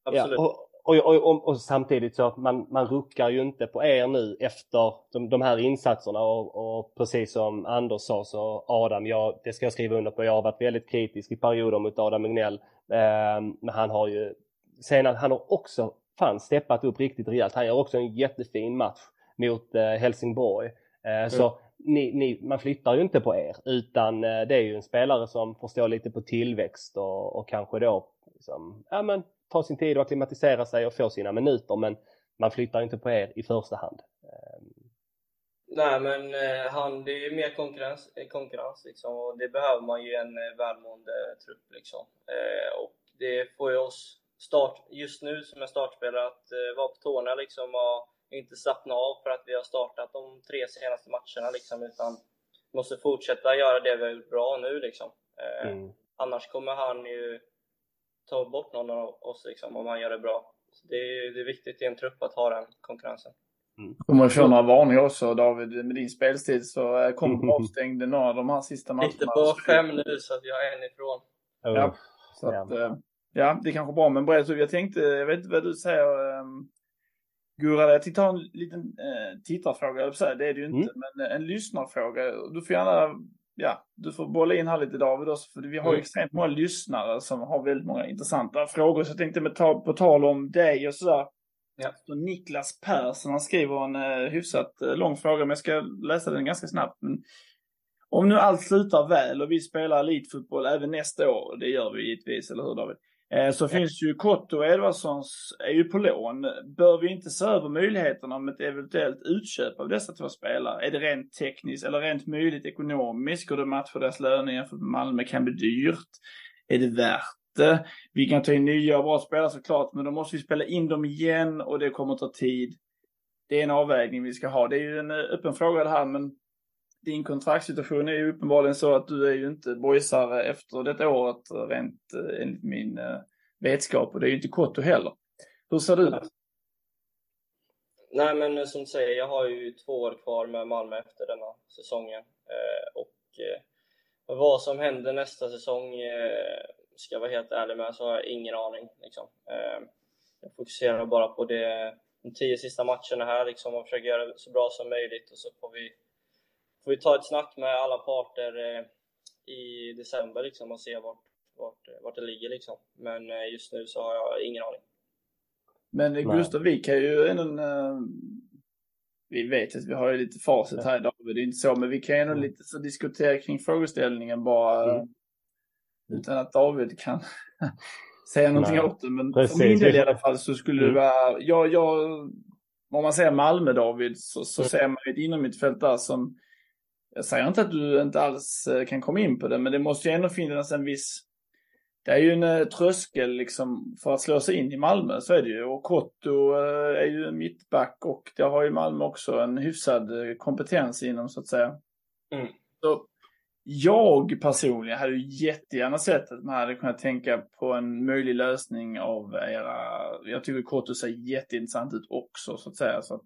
Absolut. Ja, och, och, och, och, samtidigt så man, man ruckar ju inte på er nu efter de, de här insatserna och, och, precis som Anders sa så Adam, jag, det ska jag skriva under på, jag har varit väldigt kritisk i perioder mot Adam Mignell. Eh, men han har ju sen att han har också fan steppat upp riktigt rejält. Han gör också en jättefin match mot eh, Helsingborg. Eh, mm. Så ni, ni, man flyttar ju inte på er utan eh, det är ju en spelare som förstår lite på tillväxt och, och kanske då liksom, ja, men, ta sin tid och akklimatisera sig och få sina minuter men man flyttar inte på er i första hand. Ehm. Nej men eh, han, det är ju mer konkurrens, eh, konkurrens liksom och det behöver man ju en eh, välmående trupp liksom. Och det får ju oss start, just nu som en startspelare att vara på tårna liksom och inte slappna av för att vi har startat de tre senaste matcherna liksom utan måste fortsätta göra det vi har gjort bra nu liksom. Mm. Annars kommer han ju ta bort någon av oss liksom om han gör det bra. Så det, är, det är viktigt i en trupp att ha den konkurrensen. Mm. Kommer få några varningar också David med din spelstid så eh, kommer du *laughs* avstängd några av de här sista matcherna. Inte på fem nu så att jag är en ifrån. Ja, så att, ja. Ja, det är kanske bra, men berätta. Jag tänkte, jag vet inte vad du säger um, Gurra, jag tänkte ta en liten uh, tittarfråga, eller så det är det ju inte, mm. men en lyssnarfråga. Du får gärna, ja, du får bolla in här lite David också, för vi har ju mm. extremt många lyssnare som har väldigt många intressanta frågor. Så jag tänkte med ta, på tal om dig och sådär. Ja. Så Niklas Persson, han skriver en uh, hyfsat uh, lång fråga, men jag ska läsa den ganska snabbt. Men om nu allt slutar väl och vi spelar elitfotboll även nästa år, det gör vi givetvis, eller hur David? Eh, så finns ju Kotto och Edvardssons är ju på lån. Bör vi inte se över möjligheterna om ett eventuellt utköp av dessa två spelare? Är det rent tekniskt eller rent möjligt ekonomiskt? Går det matcha deras löner jämfört med Malmö kan bli dyrt? Är det värt det? Vi kan ta in nya och bra spelare såklart, men då måste vi spela in dem igen och det kommer ta tid. Det är en avvägning vi ska ha. Det är ju en öppen fråga det här, men din kontraktssituation är ju uppenbarligen så att du är ju inte boysare efter detta året rent eh, enligt min eh, vetskap och det är ju inte Kotto heller. Hur ser det ut? Nej men eh, som du säger, jag har ju två år kvar med Malmö efter denna säsongen eh, och eh, vad som händer nästa säsong eh, ska jag vara helt ärlig med så har jag ingen aning. Liksom. jag fokuserar bara på det, de tio sista matcherna här liksom, och försöker göra det så bra som möjligt och så får vi får vi ta ett snack med alla parter eh, i december liksom och se vart, vart, vart det ligger liksom. Men eh, just nu så har jag ingen aning. Men Nej. Gustav, vi kan ju ändå... eh, Vi vet att vi har ju lite facit här idag, det är inte så, men vi kan ju ändå Mm. lite så diskutera kring frågeställningen bara eh, Mm. utan att David kan *laughs* säga någonting Nej. åt det. Men Precis. för min del i alla fall så skulle det Mm. vara, jag, jag, om man säger Malmö David, så, så Mm. ser man ett inomhittfält där som, jag säger inte att du inte alls eh, kan komma in på det, men det måste ju ändå finnas en viss det är ju en eh, tröskel liksom för att slå sig in i Malmö, så är det ju. Och Kotto eh, är ju en mittback och det har ju Malmö också en hyfsad kompetens inom så att säga. Mm. Så jag personligen hade ju jättegärna sett att man hade kunnat tänka på en möjlig lösning av era, jag tycker Kotto ser jätteintressant ut också så att säga. Så att,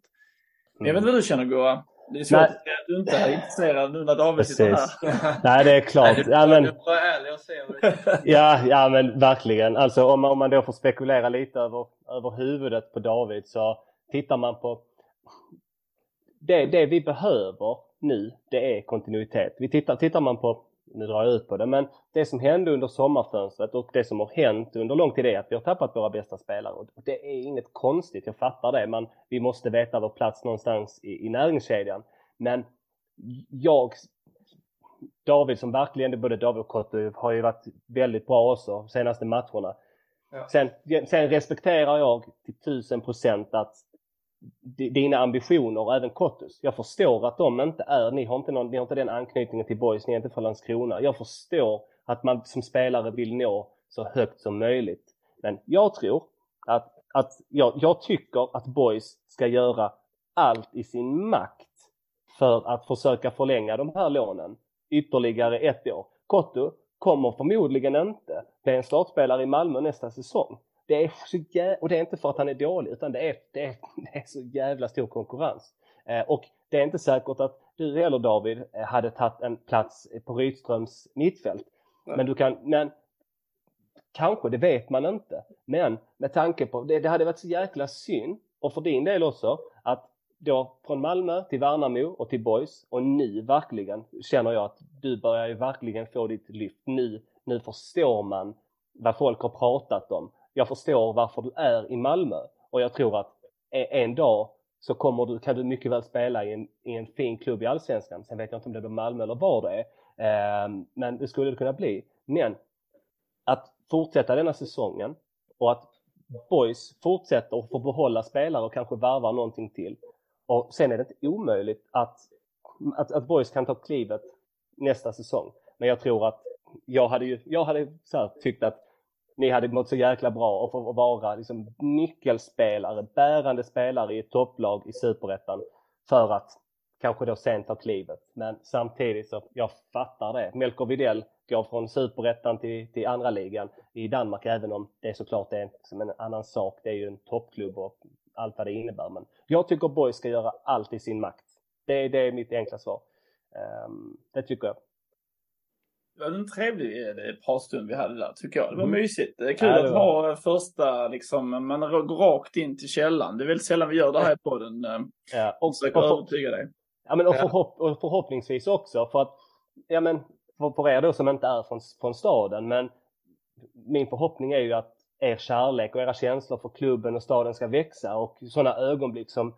jag vet inte vad du känner Goa? Det är svårt Nej. att säga att du inte är intresserad nu när David sitter här. Nej, det är klart. Ja, men, Du ärlig och säga. *laughs* Ja, ja men verkligen. Alltså om man, om man då får spekulera lite över, över huvudet på David så tittar man på det, det vi behöver nu, det är kontinuitet. Vi tittar, tittar man på, nu drar jag ut på det, men det som hände under sommarfönstret och det som har hänt under lång tid är att vi har tappat våra bästa spelare. Och det är inget konstigt, jag fattar det. Man, vi måste veta vår plats någonstans i, i näringskedjan. Men jag David som verkligen, både David och Kotto har ju varit väldigt bra också de senaste matcherna. Ja. Sen, sen respekterar jag till tusen procent att dina ambitioner och även Kottos. Jag förstår att de inte är, ni har inte, någon, ni har inte den anknytningen till boys, ni är inte från Landskrona. Jag förstår att man som spelare vill nå så högt som möjligt. Men jag tror att, att jag, jag tycker att boys ska göra allt i sin makt för att försöka förlänga de här lånen ytterligare ett år. Kotto kommer förmodligen inte bli en startspelare i Malmö nästa säsong. Det är så jä- och det är inte för att han är dålig utan det är, det är, det är så jävla stor konkurrens. Eh, och det är inte säkert att du heller David eh, hade tagit en plats på Rydströms mittfält. Nej. Men du kan, men kanske, det vet man inte. Men med tanke på, det, det hade varit så jäkla synd och för din del också att då från Malmö till Värnamo och till Boys och nu verkligen känner jag att du börjar ju verkligen få ditt lyft. Nu, nu förstår man vad folk har pratat om. Jag förstår varför du är i Malmö och jag tror att e-, en dag så kommer du, kan du mycket väl spela i en, i en fin klubb i Allsvenskan. Sen vet jag inte om det blir Malmö eller var det är. eh, men det skulle det kunna bli. Men att fortsätta denna säsongen och att Boys fortsätter och får behålla spelare och kanske värvar någonting till. Och sen är det inte omöjligt att, att, att Boys kan ta klivet nästa säsong. Men jag tror att jag hade ju, jag hade så här, tyckt att ni hade mått så jäkla bra och få vara liksom nyckelspelare, bärande spelare i ett topplag i Superettan för att kanske då sen ta klivet. Men samtidigt så, jag fattar det. Melker Widell går från Superettan till, till andra ligan i Danmark även om det såklart är liksom en annan sak. Det är ju en toppklubb och allt vad det innebär. Men jag tycker Borg ska göra allt i sin makt. Det, det är mitt enkla svar. Um, det tycker jag. Det var en trevlig eh, pratstund vi hade där tycker jag. Det var Mm. mysigt. Det är kul Ja, det att ha eh, första, liksom, man går rakt in till källan. Det är väldigt sällan vi gör det här i podden. eh, Ja, Och försöker övertyga dig. ja, men och, förhopp, och förhoppningsvis också för att, ja men för, för er då som inte är från, från staden, men min förhoppning är ju att er kärlek och era känslor för klubben och staden ska växa och sådana ögonblick som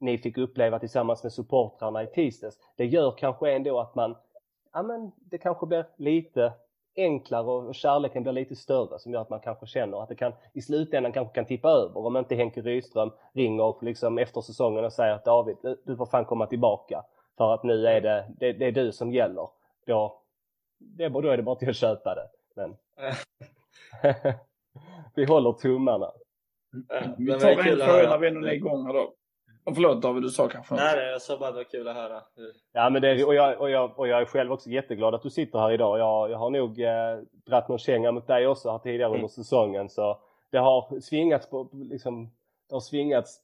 ni fick uppleva tillsammans med supportrarna i tisdags, det gör kanske ändå att man, ja men det kanske blir lite enklare och kärleken blir lite större som gör att man kanske känner att det kan i slutändan kanske kan tippa över om inte Henke Rydström ringer liksom efter säsongen och säger att David, du- får fan komma tillbaka för att nu är det, det, det är du som gäller. Då, det, då är det bara till att köpa det. Men *laughs* vi håller tummarna. Vi Men tar en fråga när vi ändå är igång här då. Och förlåt David, du sa kanske Nej, nej, jag sa bara att det var kul att höra. Ja, men det och, jag, och, jag, och jag är själv också jätteglad att du sitter här idag. Jag, jag har nog eh, dratt någon känga mot dig också här tidigare Mm. under säsongen. Så det har svingats på, liksom, det har svingats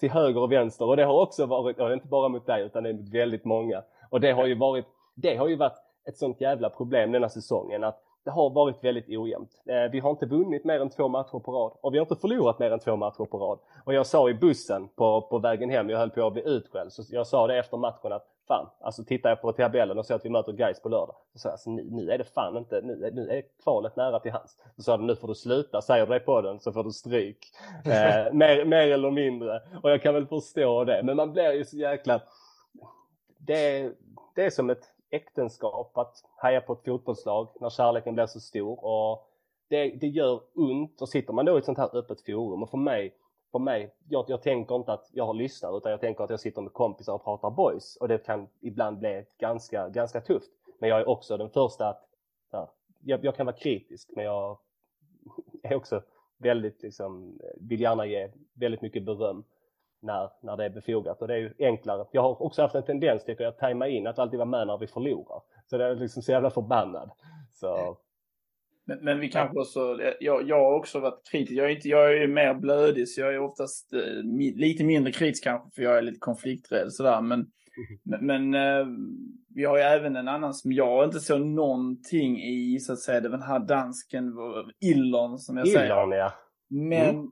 till höger och vänster och det har också varit, och inte bara mot dig utan det är mot väldigt många. Och det har ju varit, det har ju varit ett sånt jävla problem denna säsongen att det har varit väldigt ojämnt. Eh, vi har inte vunnit mer än två matcher på rad och vi har inte förlorat mer än två matcher på rad. Och jag sa i bussen på, på vägen hem, jag höll på att bli utskälld, så jag sa det efter matchen att fan, alltså tittar jag på tabellen och ser att vi möter guys på lördag. Så sa jag, alltså, nu, nu är det fan inte, nu, nu är kvalet nära till hands. Så sa de, nu får du sluta, säger du det på den så får du stryk. *laughs* Eh, mer, mer eller mindre. Och jag kan väl förstå det. Men man blir ju så jäkla... Det, det är som ett äktenskap att heja på ett fotbollslag när kärleken blir så stor. Och det, det gör ont. Och sitter man då i ett sånt här öppet forum och för mig för mig, jag, jag tänker inte att jag har lyssnat utan jag tänker att jag sitter med kompisar och pratar boys och det kan ibland bli ganska, ganska tufft. Men jag är också den första att, här, jag, jag, kan vara kritisk men jag *laughs* är också väldigt liksom, vill gärna ge väldigt mycket beröm när, när det är befogat och det är ju enklare. Jag har också haft en tendens tycker jag att tajma in att alltid vara med när vi förlorar. Så det är liksom så jävla förbannad. Så men, men vi kanske också, jag, jag har också varit kritisk. Jag är, inte, jag är mer blödig så jag är oftast eh, lite mindre kritisk kanske för jag är lite konflikträdd sådär. Men, mm. men eh, vi har ju även en annan som jag inte såg någonting i så att säga. Det var den här dansken, Illon som jag Illon, säger. ja. Men mm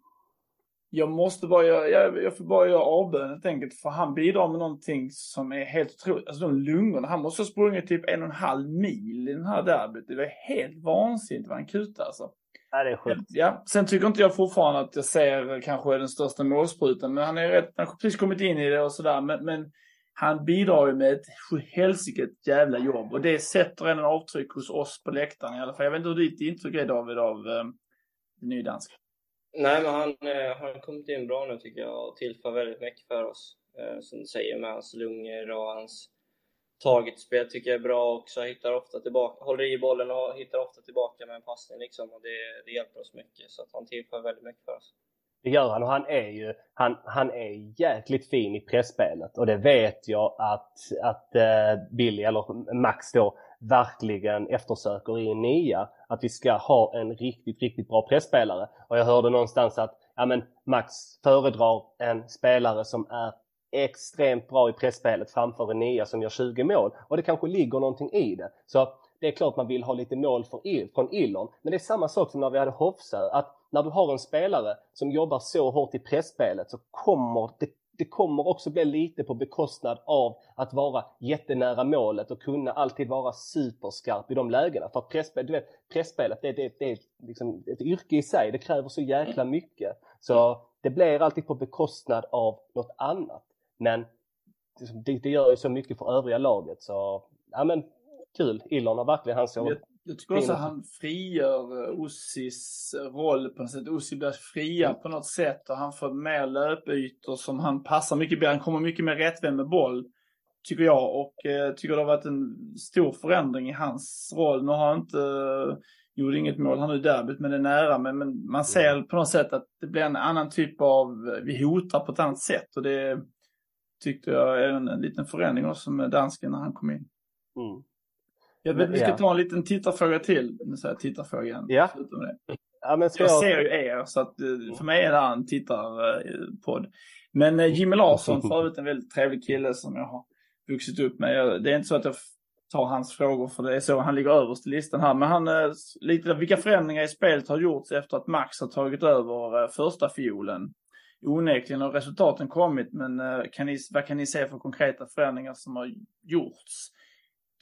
jag måste bara göra, jag, jag får bara göra avbön helt enkelt. För han bidrar med någonting som är helt otroligt. Alltså de lungorna, han måste ha sprungit typ en och en halv mil i den här derbyt. Det var helt vansinnigt vad han kutade alltså. Ja, det är sjukt. Ja, sen tycker inte jag fortfarande att jag ser kanske den största målsprutan. Men han är rätt, han har precis kommit in i det och sådär. Men, men han bidrar ju med ett sjuhelsikes jävla jobb. Och det sätter en avtryck hos oss på läktaren i alla fall. Jag vet inte hur ditt intryck är David av eh, nydansk. Nej, men han eh, har kommit in bra nu tycker jag och tillför väldigt mycket för oss. Eh, som du säger med hans lungor och hans tagetspel tycker jag är bra också. Hittar ofta tillbaka, håller i bollen och hittar ofta tillbaka med en passning liksom och det, det hjälper oss mycket. Så att han tillför väldigt mycket för oss. Det gör han och han är ju han, han är jäkligt fin i pressspelet och det vet jag att, att uh, Billy, eller Max då, verkligen eftersöker i en nia. Att vi ska ha en riktigt, riktigt bra pressspelare. Och jag hörde någonstans att ja, men Max föredrar en spelare som är extremt bra i pressspelet framför en nia som gör 20 mål. Och det kanske ligger någonting i det. Så det är klart man vill ha lite mål från Illon. Men det är samma sak som när vi hade Hofsö. Att när du har en spelare som jobbar så hårt i pressspelet så kommer det det kommer också bli lite på bekostnad av att vara jättenära målet och kunna alltid vara superskarp i de lägena. För att presspel, du vet, pressspelet det, det, det är liksom ett yrke i sig. Det kräver så jäkla mycket. Så det blir alltid på bekostnad av något annat. Men det, det gör ju så mycket för övriga laget. Så ja men kul. Illon har verkligen han så jag tycker också att han frigör eh, Ossis roll på något sätt. Ossi blir fria på något sätt och han får mer löpytor som han passar mycket bättre. Han kommer mycket mer rättvänd med boll, tycker jag. Och eh, tycker det har varit en stor förändring i hans roll. Nu har han inte, uh, gjorde inget mål han nu i derbyt, men det är nära. Men, men man ser på något sätt att det blir en annan typ av, vi hotar på ett annat sätt. Och det tyckte jag är en, en liten förändring också med dansken när han kom in. Mm. Jag vet, vi ska ta en liten tittarfråga till. Nu säger jag tittarfråga Ja. ja men jag, jag ser ju er, så att eh, för mig är det här en tittarpodd. Men eh, Jimmy Larsson, *laughs* för övrigt en väldigt trevlig kille som jag har vuxit upp med. Det är inte så att jag tar hans frågor för det är så han ligger överst i listan här. Men han, eh, lite vilka förändringar i spelet har gjorts efter att Max har tagit över första fiolen? Onekligen har resultaten kommit, men kan ni, vad kan ni se för konkreta förändringar som har gjorts?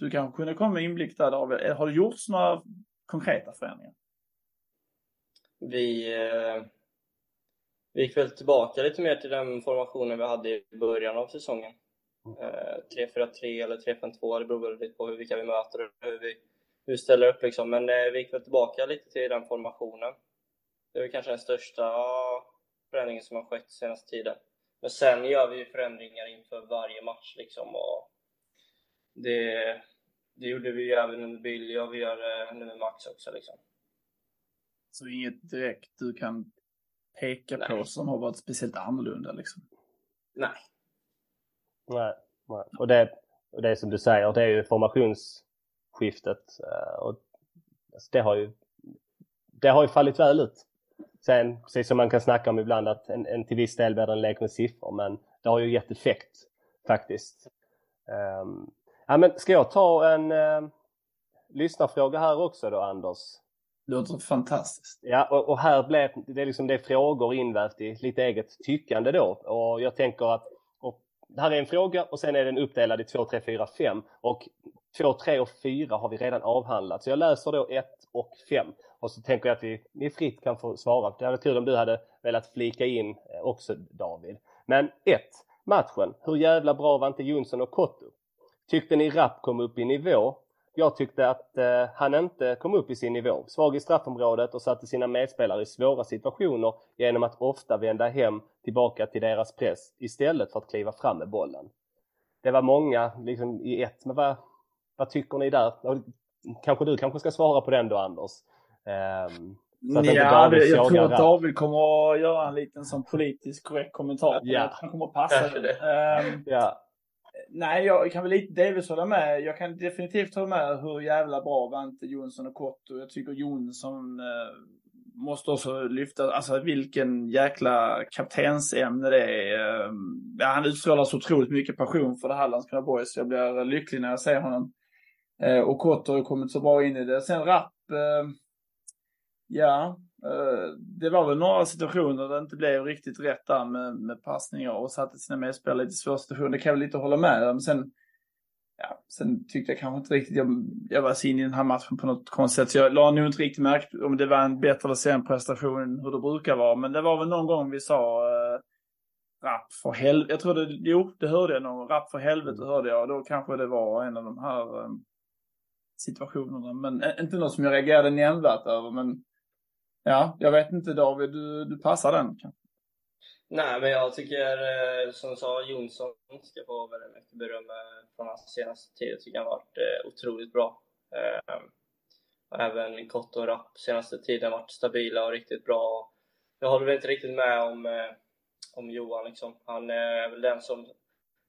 Du kanske kunde komma med inblick där David. Eh, har det gjorts några konkreta förändringar? Vi, eh, vi gick väl tillbaka lite mer till den formationen vi hade i början av säsongen. Eh, 3-4-3 eller 3-5-2, det beror lite på vilka vi möter och hur vi, hur vi ställer upp liksom. Men eh, vi gick väl tillbaka lite till den formationen. Det är väl kanske den största förändringen som har skett senaste tiden. Men sen gör vi ju förändringar inför varje match liksom och det, det gjorde vi ju även under Billy och vi gör det nu med Max också liksom. Så inget direkt du kan peka nej. på som har varit speciellt annorlunda liksom? Nej. Nej, nej. Och, det, och det som du säger, det är ju formationsskiftet. Eh, och det har ju det har ju fallit väl ut. Sen, precis som man kan snacka om ibland, att en, en till viss del blir en lek med siffror, men det har ju gett effekt faktiskt. Um, Ja, men ska jag ta en eh, lyssnarfråga här också då, Anders? Det låter fantastiskt. Ja, och, och här blev det liksom det frågor invävt i lite eget tyckande då. Och jag tänker att och det här är en fråga och sen är den uppdelad i 2, 3, 4, 5 och 2, 3 och 4 har vi redan avhandlat. Så jag läser då 1 och 5 och så tänker jag att vi, ni fritt kan få svara. Det hade varit kul om du hade velat flika in eh, också David. Men 1. Matchen. Hur jävla bra var inte Jonsson och Kotto? Tyckte ni Rapp kom upp i nivå? Jag tyckte att eh, han inte kom upp i sin nivå. Svag i straffområdet och satte sina medspelare i svåra situationer genom att ofta vända hem tillbaka till deras press istället för att kliva fram med bollen. Det var många liksom, i ett, men vad, vad tycker ni där? Kanske du kanske ska svara på den då Anders? Um, ja, det, jag tror att David kommer att göra en liten sån politisk korrekt kommentar. Ja. Han kommer att passa det. Um, ja. Nej, jag kan väl lite delvis hålla med. Jag kan definitivt hålla med hur jävla bra Vante Jonsson och Kotto. Jag tycker Jonsson eh, måste också lyfta, alltså vilken jäkla kaptensämne det är. Eh, han utstrålar så otroligt mycket passion för det här, Landskrona Boys. Jag blir lycklig när jag ser honom. Eh, och Kotto har kommit så bra in i det. Sen Rapp, eh, ja, Eh, det var väl några situationer där det inte blev riktigt rätt där med, med passningar och satte sina medspelare i lite svåra situationer. Det kan jag väl lite hålla med om. Sen, ja, sen tyckte jag kanske inte riktigt jag, jag var så inne i den här matchen på något konstigt sätt. Så jag la nog inte riktigt märke om det var en bättre eller sämre prestation än hur det brukar vara. Men det var väl någon gång vi sa äh, rapp för helvete. Jag tror det, jo, det hörde jag någon Rapp för helvete hörde jag. Då kanske det var en av de här äh, situationerna. Men äh, inte något som jag reagerade nämnvärt över. Men Ja, jag vet inte David, du, du passar den kanske? Nej, men jag tycker eh, som sa Jonsson ska få väldigt mycket beröm från hans senaste tid. Jag tycker han har varit eh, otroligt bra. Ehm, även Kott och Rapp senaste tiden varit stabila och riktigt bra. Jag håller väl inte riktigt med om, eh, om Johan liksom. Han är väl den som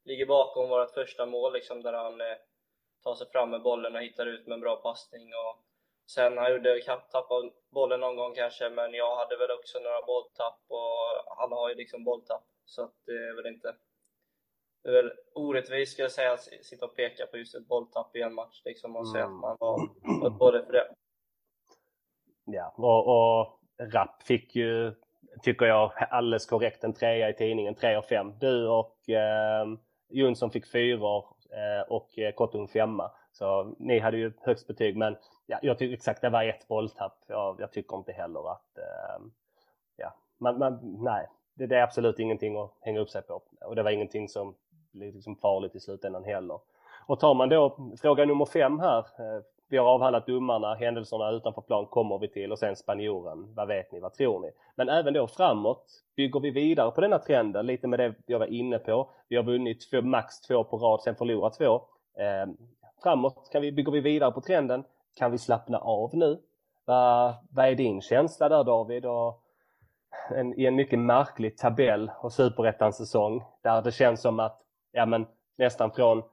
ligger bakom vårt första mål liksom, där han tar sig fram med bollen och hittar ut med en bra passning. Och Sen han gjorde tappa bollen någon gång kanske, men jag hade väl också några bolltapp och alla har ju liksom bolltapp. Så att det är väl inte... Det är väl orättvist skulle jag säga att sitta och peka på just ett bolltapp i en match liksom och säga att man var, var dålig för det. Ja, och, och Rapp fick ju, tycker jag, alldeles korrekt en trea i tidningen, tre och fem. Du och eh, Jonsson fick fyra eh, och eh, Kottung femma. Så ni hade ju högst betyg, men ja, jag tycker exakt det var ett bolltapp. Jag, jag tycker inte heller att, eh, ja, man, man, nej, det, det, är absolut ingenting att hänga upp sig på. Och det var ingenting som blev liksom farligt i slutändan heller. Och tar man då fråga nummer fem här. Eh, vi har avhandlat domarna, händelserna utanför plan kommer vi till och sen spanjoren. Vad vet ni, vad tror ni? Men även då framåt bygger vi vidare på denna trenden, lite med det jag var inne på. Vi har vunnit två, max två på rad, sen förlorat två. Eh, framåt kan vi, bygger vi vidare på trenden. Kan vi slappna av nu? Vad, vad är din känsla där David? Och en, I en mycket märklig tabell och superettans säsong där det känns som att ja, men, nästan från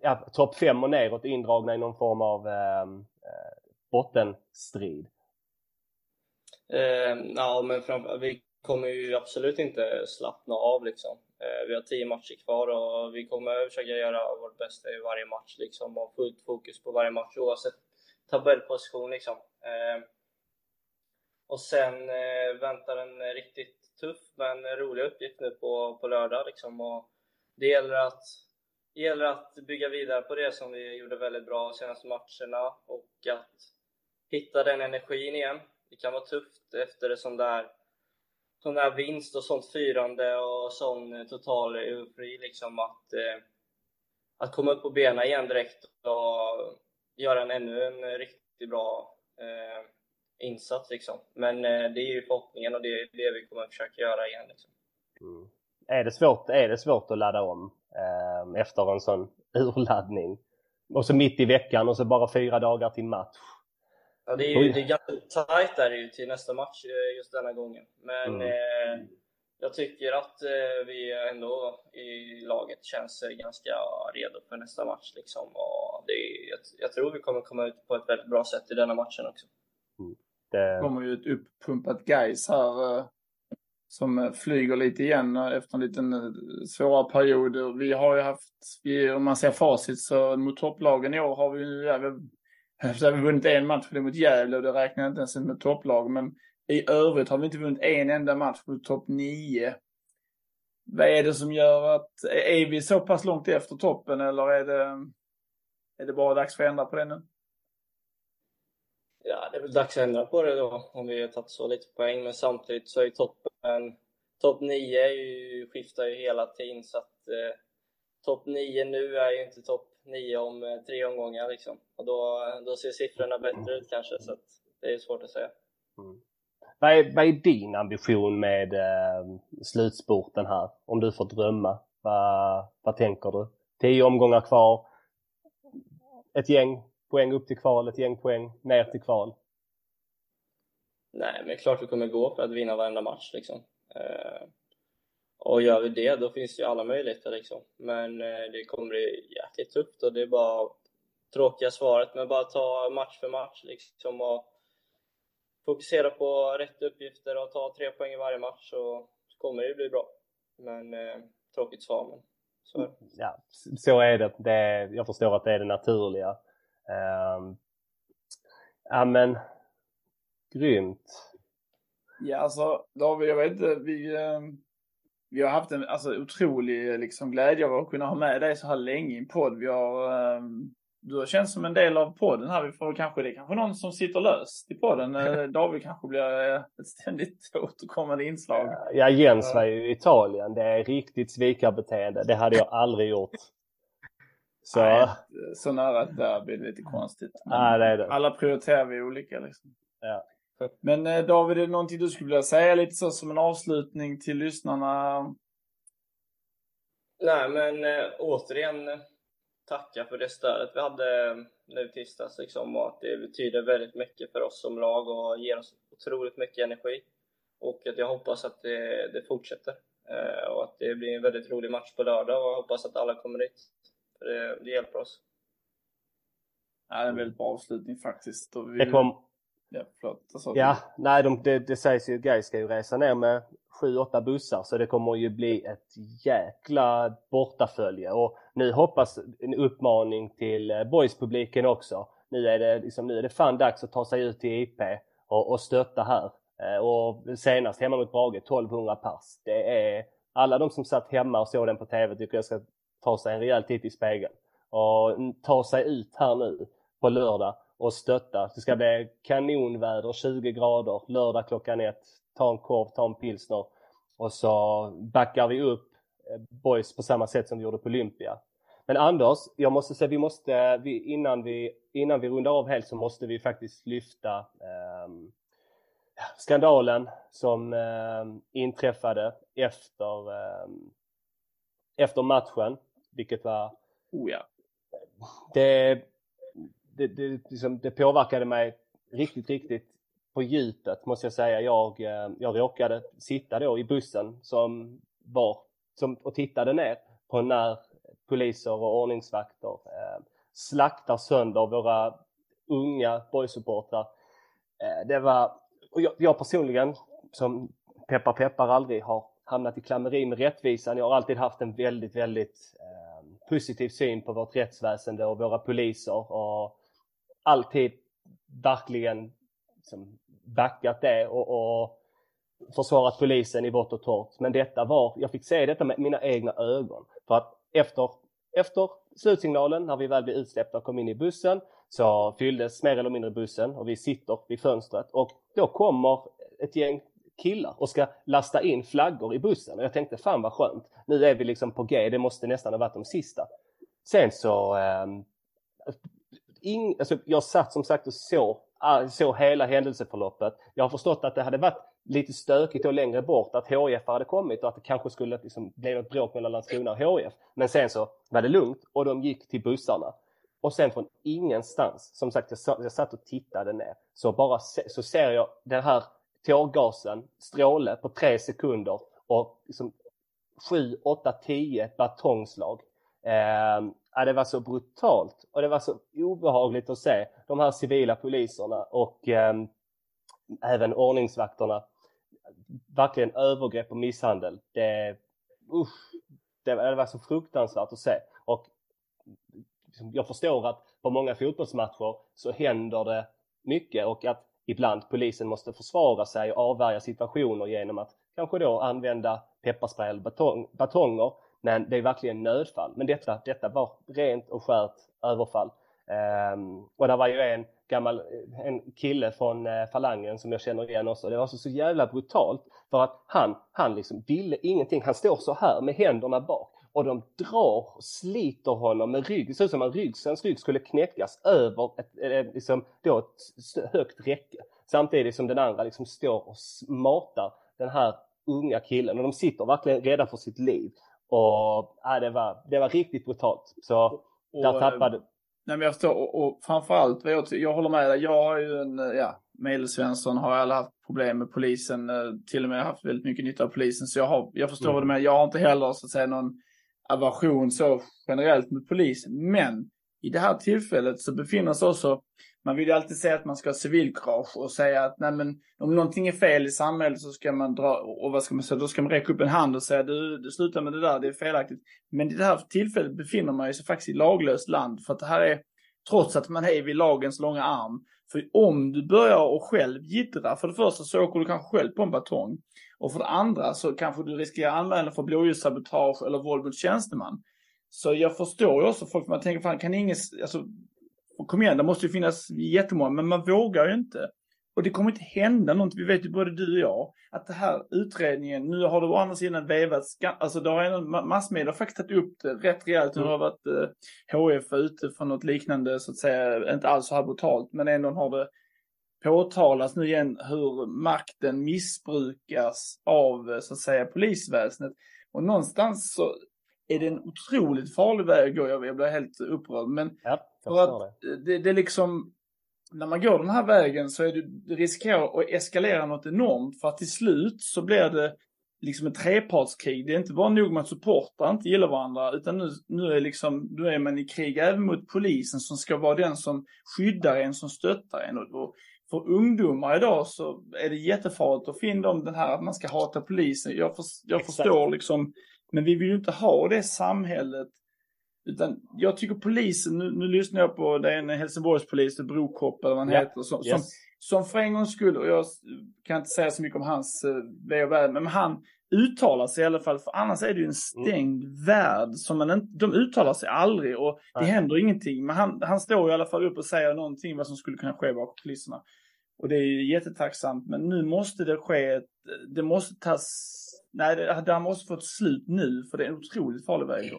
ja, topp fem och neråt indragna i någon form av ehm, eh, bottenstrid. Eh, ja, men framför, vi kommer ju absolut inte slappna av liksom. Eh, vi har tio matcher kvar och vi kommer försöka göra vårt bästa i varje match liksom och fullt fokus på varje match oavsett tabellposition liksom. Ehm, och sen eh, väntar en riktigt tuff men rolig uppgift nu på, på lördag liksom och det gäller att det gäller att bygga vidare på det som vi gjorde väldigt bra de senaste matcherna och att hitta den energin igen. Det kan vara tufft efter en sån där sån där vinst och sånt firande och sån eh, total eufori liksom att, eh, att komma upp på benen igen direkt och göra en ännu en riktigt bra eh, insats liksom. Men eh, det är ju förhoppningen och det är det vi kommer försöka göra igen liksom. Mm. Är, det svårt, är det svårt att ladda om eh, efter en sån urladdning? Och så mitt i veckan och så bara fyra dagar till match. Ja, det är ju det är ganska tajt där ju till nästa match eh, just denna gången. Men mm. eh, jag tycker att eh, vi ändå i laget känns eh, ganska redo för nästa match. Liksom. Och det, jag, jag tror vi kommer komma ut på ett väldigt bra sätt i denna matchen också. Mm. Det kommer ju ett uppumpat guys här eh, som flyger lite igen efter en liten svåra period. Vi har ju haft, vi, om man ser facit så mot topplagen i år har vi ju så har vi vunnit en match mot Gävle och det räknar jag inte ens med topplag. Men i övrigt har vi inte vunnit en enda match mot topp 9. vad är det som gör att, är vi så pass långt efter toppen eller är det, är det bara dags för att ändra på det nu? Ja, det är väl dags att ändra på det då, om vi har tagit så lite poäng. Men samtidigt så är ju toppen, topp 9 är ju, skiftar ju hela tiden så att eh, topp 9 nu är ju inte topp 9 om eh, tre omgångar liksom. Och då, då ser siffrorna bättre ut kanske, så att det är svårt att säga. Mm. Vad, är, vad är din ambition med eh, slutspurten här? Om du får drömma, vad, vad tänker du? Tio omgångar kvar, ett gäng poäng upp till kval, ett gäng poäng ner till kval? Nej, men klart vi kommer gå för att vinna varenda match liksom. Eh, och gör vi det, då finns det ju alla möjligheter liksom. Men eh, det kommer bli jäkligt tufft och det är bara tråkiga svaret, men bara ta match för match liksom och fokusera på rätt uppgifter och ta tre poäng i varje match så kommer det bli bra. Men eh, tråkigt svar, men så är det. Ja, så är det. det. Jag förstår att det är det naturliga. Um, ja men, grymt. Ja, alltså David, jag vet inte, vi, eh, vi har haft en alltså, otrolig liksom, glädje av att kunna ha med dig så här länge i en podd. Vi har, eh, du har känts som en del av podden här. Vi får kanske, det är kanske någon som sitter löst i podden. Eh, *laughs* David kanske blir ett ständigt *laughs* återkommande inslag. Ja, Jens var ju i Italien. Det är riktigt svikarbeteende. Det hade jag aldrig gjort. *laughs* Så, Nej, så nära ett derby är lite konstigt. Ja, det det. Alla prioriterar vi olika liksom. Ja. Men eh, David, är det någonting du skulle vilja säga lite så som en avslutning till lyssnarna? Nej, men äh, återigen eh, tacka för det stödet vi hade nu tisdags liksom, och att det betyder väldigt mycket för oss som lag och ger oss otroligt mycket energi. Och att jag hoppas att det, det fortsätter och att det blir en väldigt rolig match på lördag och jag hoppas att alla kommer dit. För det, det hjälper oss. Ja, det är en väldigt bra avslutning faktiskt. Vi... Det kom, Ja, förlåt. Ja, nej, de, det, det sägs ju Gais ska ju resa ner med 7-8 bussar så det kommer ju bli ett jäkla bortafölje. Och nu hoppas en uppmaning till eh, boyspubliken också. Nu är det, liksom, nu är det fan dags att ta sig ut till IP och, och stötta här. Eh, och senast hemma mot Brage 1200 pers. Det är alla de som satt hemma och såg den på TV tycker jag ska ta sig en rejäl titt i spegeln och mm, ta sig ut här nu på lördag och stötta. Det ska bli kanonväder, 20 grader, lördag klockan ett. Ta en korv, ta en pilsner och så backar vi upp eh, boys på samma sätt som vi gjorde på Olympia. Men Anders, jag måste säga vi måste, vi, innan, vi, innan vi rundar av helt så måste vi faktiskt lyfta eh, skandalen som eh, inträffade efter, eh, efter matchen, vilket var... Oh ja. Det, det, det, liksom, det påverkade mig riktigt, riktigt på djupet måste jag säga. Jag, eh, jag råkade sitta då i bussen som var som, och tittade ner på när poliser och ordningsvakter eh, slaktar sönder våra unga boysupportrar. Eh, det var, och jag, jag personligen som peppar peppar aldrig har hamnat i klammeri med rättvisan. Jag har alltid haft en väldigt, väldigt eh, positiv syn på vårt rättsväsende och våra poliser och alltid verkligen liksom backat det och, och försvarat polisen i vått och torrt. Men detta var, jag fick se detta med mina egna ögon. För att efter, efter slutsignalen, när vi väl blev utsläppta och kom in i bussen, så fylldes mer eller mindre bussen och vi sitter vid fönstret och då kommer ett gäng killar och ska lasta in flaggor i bussen och jag tänkte fan vad skönt. Nu är vi liksom på G, det måste nästan ha varit de sista. Sen så eh, ing, alltså jag satt som sagt och såg, ah, så hela händelseförloppet. Jag har förstått att det hade varit lite stökigt och längre bort att HIF hade kommit och att det kanske skulle liksom bli något bråk mellan Landskrona och HIF. Men sen så var det lugnt och de gick till bussarna. Och sen från ingenstans, som sagt jag, jag satt och tittade ner, så bara se, så ser jag den här tårgasen, stråle på tre sekunder och liksom 7, 8, 10 batongslag. Eh, det var så brutalt och det var så obehagligt att se de här civila poliserna och eh, även ordningsvakterna. Verkligen övergrepp och misshandel. Det, usch, det, det var så fruktansvärt att se. Och liksom, jag förstår att på många fotbollsmatcher så händer det mycket och att ibland polisen måste försvara sig och avvärja situationer genom att kanske då använda pepparspray eller batong, batonger. Men det är verkligen nödfall. Men detta, detta var rent och skärt överfall. Um, och det var ju en gammal en kille från eh, falangen som jag känner igen också. Det var så, så jävla brutalt för att han, han liksom ville ingenting. Han står så här med händerna bak och de drar och sliter honom med rygg. Det ser ut som att ryggsens hans rygg skulle knäckas över ett, eh, eh, liksom, då ett högt räcke. Samtidigt som den andra liksom står och matar den här unga killen och de sitter verkligen rädda för sitt liv. Och ja, det, var, det var riktigt brutalt. Så och, där eh, tappade... Nej men jag förstår och, och framförallt, jag, jag håller med dig. Jag har ju en, ja, Medelsvensson har alla haft problem med polisen, eh, till och med haft väldigt mycket nytta av polisen. Så jag, har, jag förstår mm. vad du menar. Jag har inte heller så att säga någon aversion så generellt mot polisen. Men i det här tillfället så befinner sig också, man vill ju alltid säga att man ska ha civilkurage och säga att nej men om någonting är fel i samhället så ska man dra, och vad ska man säga, då ska man räcka upp en hand och säga du, du slutar med det där, det är felaktigt. Men i det här tillfället befinner man sig faktiskt i laglöst land för att det här är, trots att man är vid lagens långa arm, för om du börjar och själv gittra, för det första så åker du kanske själv på en batong. Och för det andra så kanske du riskerar anmälan för blåljussabotage eller våld mot tjänsteman. Så jag förstår ju också folk, man tänker fan kan ingen, alltså kom igen, det måste ju finnas jättemånga, men man vågar ju inte. Och det kommer inte hända något, vi vet ju både du och jag, att det här utredningen, nu har det å andra sidan vevats, alltså det har en massmedia faktiskt tagit upp det rätt rejält. Nu har varit eh, HF ute för något liknande, så att säga, inte alls så här brutalt, men ändå har det påtalas nu igen hur makten missbrukas av, eh, så att säga, polisväsendet. Och någonstans så är det en otroligt farlig väg att gå. Jag blir helt upprörd. Men ja, för att det. Det, det liksom, när man går den här vägen så är det, det riskerar att eskalera något enormt. För att till slut så blir det liksom ett trepartskrig. Det är inte bara nog med att supportrar inte gillar varandra, utan nu, nu, är liksom, nu är man i krig även mot polisen som ska vara den som skyddar en, som stöttar en. Och för ungdomar idag så är det jättefarligt att finna dem den här att man ska hata polisen. Jag, för, jag förstår liksom, men vi vill ju inte ha det samhället utan jag tycker polisen, nu, nu lyssnar jag på, det är en Helsingborgspolis, Brokopp eller vad han ja. heter, som, yes. som, som för en gångs skull, och jag kan inte säga så mycket om hans eh, ve och väl, men han uttalar sig i alla fall, för annars är det ju en mm. stängd mm. värld som man inte, de uttalar sig aldrig och det Nej. händer ingenting. Men han, han står i alla fall upp och säger någonting vad som skulle kunna ske bakom kulisserna. Och det är ju jättetacksamt, men nu måste det ske, ett, det måste tas, nej det, det måste få ett slut nu, för det är en otroligt farlig väg.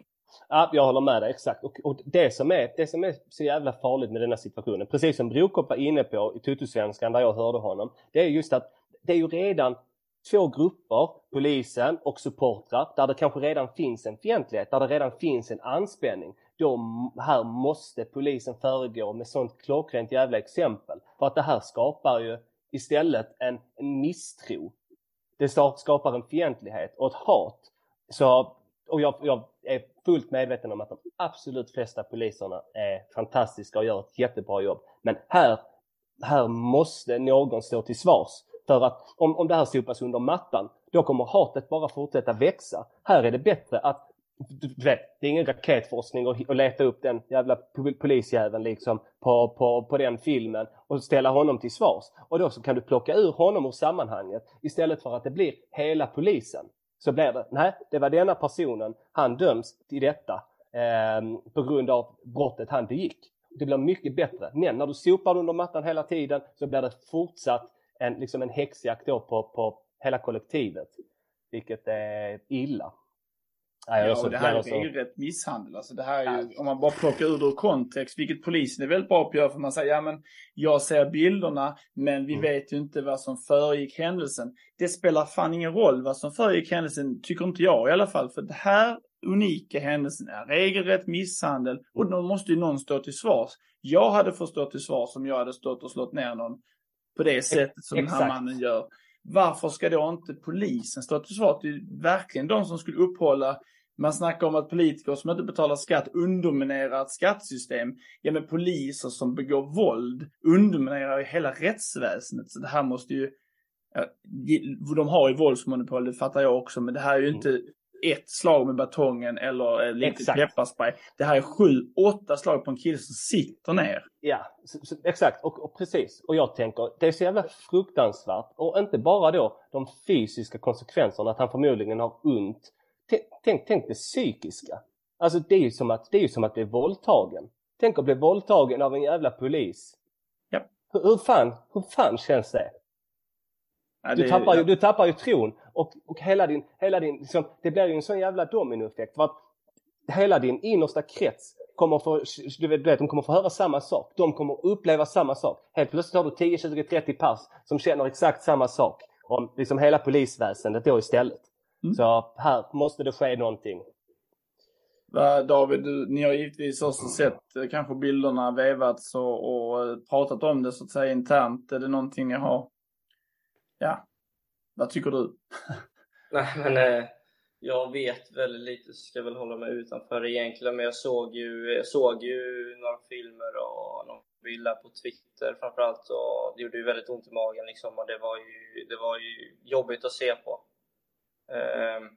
Ja, jag håller med dig exakt. Och, och, det, som är, det som är så jävla farligt med denna situationen, precis som Brokopp var inne på i Tutusvenskan där jag hörde honom, det är just att det är ju redan två grupper, polisen och supportrar, där det kanske redan finns en fientlighet, där det redan finns en anspänning. Då här måste polisen föregå med sånt klockrent jävla exempel. För att det här skapar ju istället en, en misstro. Det skapar en fientlighet och ett hat. Så, och jag, jag är fullt medveten om att de absolut flesta poliserna är fantastiska och gör ett jättebra jobb. Men här, här måste någon stå till svars. För att om, om det här sopas under mattan, då kommer hatet bara fortsätta växa. Här är det bättre att du vet, det är ingen raketforskning att leta upp den jävla polisjäveln liksom på, på, på den filmen och ställa honom till svars. Och då så kan du plocka ur honom ur sammanhanget istället för att det blir hela polisen så blir det, nej, det var denna personen, han döms till detta eh, på grund av brottet han begick. Det blir mycket bättre. Men när du sopar under mattan hela tiden så blir det fortsatt en, liksom en häxjakt på, på hela kollektivet. Vilket är illa. Nej, ja, och det här är så... regelrätt misshandel. Alltså det här är ju, om man bara plockar ur det ur kontext, vilket polisen är väldigt bra på att göra, för man säger, ja men jag ser bilderna, men vi mm. vet ju inte vad som föregick händelsen. Det spelar fan ingen roll vad som föregick händelsen, tycker inte jag i alla fall, för det här unika händelsen är regelrätt misshandel och då måste ju någon stå till svars. Jag hade förstått till svars om jag hade stått och slått ner någon på det sättet som Exakt. den här mannen gör. Varför ska då inte polisen stå till svars? Det är verkligen de som skulle upphålla man snackar om att politiker som inte betalar skatt underminerar ett skattesystem. Ja, men poliser som begår våld underminerar ju hela rättsväsendet. Så det här måste ju... De har ju våldsmonopol, det fattar jag också, men det här är ju mm. inte ett slag med batongen eller lite pepparspray. Det här är sju, åtta slag på en kille som sitter ner. Ja, exakt. Och, och precis. Och jag tänker, det är så jävla fruktansvärt. Och inte bara då de fysiska konsekvenserna, att han förmodligen har ont. Tänk, tänk, det psykiska. Alltså det är ju som att, det är som att bli våldtagen. Tänk att bli våldtagen av en jävla polis. Ja. Hur, hur, fan, hur fan känns det? Ja, Du det- tappar, ju, ja. du tappar ju tron och, och hela din, hela din liksom, det blir ju en sån jävla dominoeffekt för att hela din innersta krets kommer få, du du vet, de kommer få höra samma sak. De kommer uppleva samma sak. Helt plötsligt har du 10, 20, 30 pass som känner exakt samma sak om liksom hela polisväsendet då istället. Mm. Så här måste det ske någonting. David, du, ni har givetvis också sett eh, kanske bilderna vevats och, och eh, pratat om det så att säga internt. Är det någonting ni har? Ja, vad tycker du? *laughs* Nej men eh, jag vet väldigt lite så ska jag väl hålla mig utanför egentligen men jag såg ju, jag såg ju några filmer och någon bild där på Twitter framförallt och det gjorde ju väldigt ont i magen liksom och det var ju, det var ju jobbigt att se på. Ehm,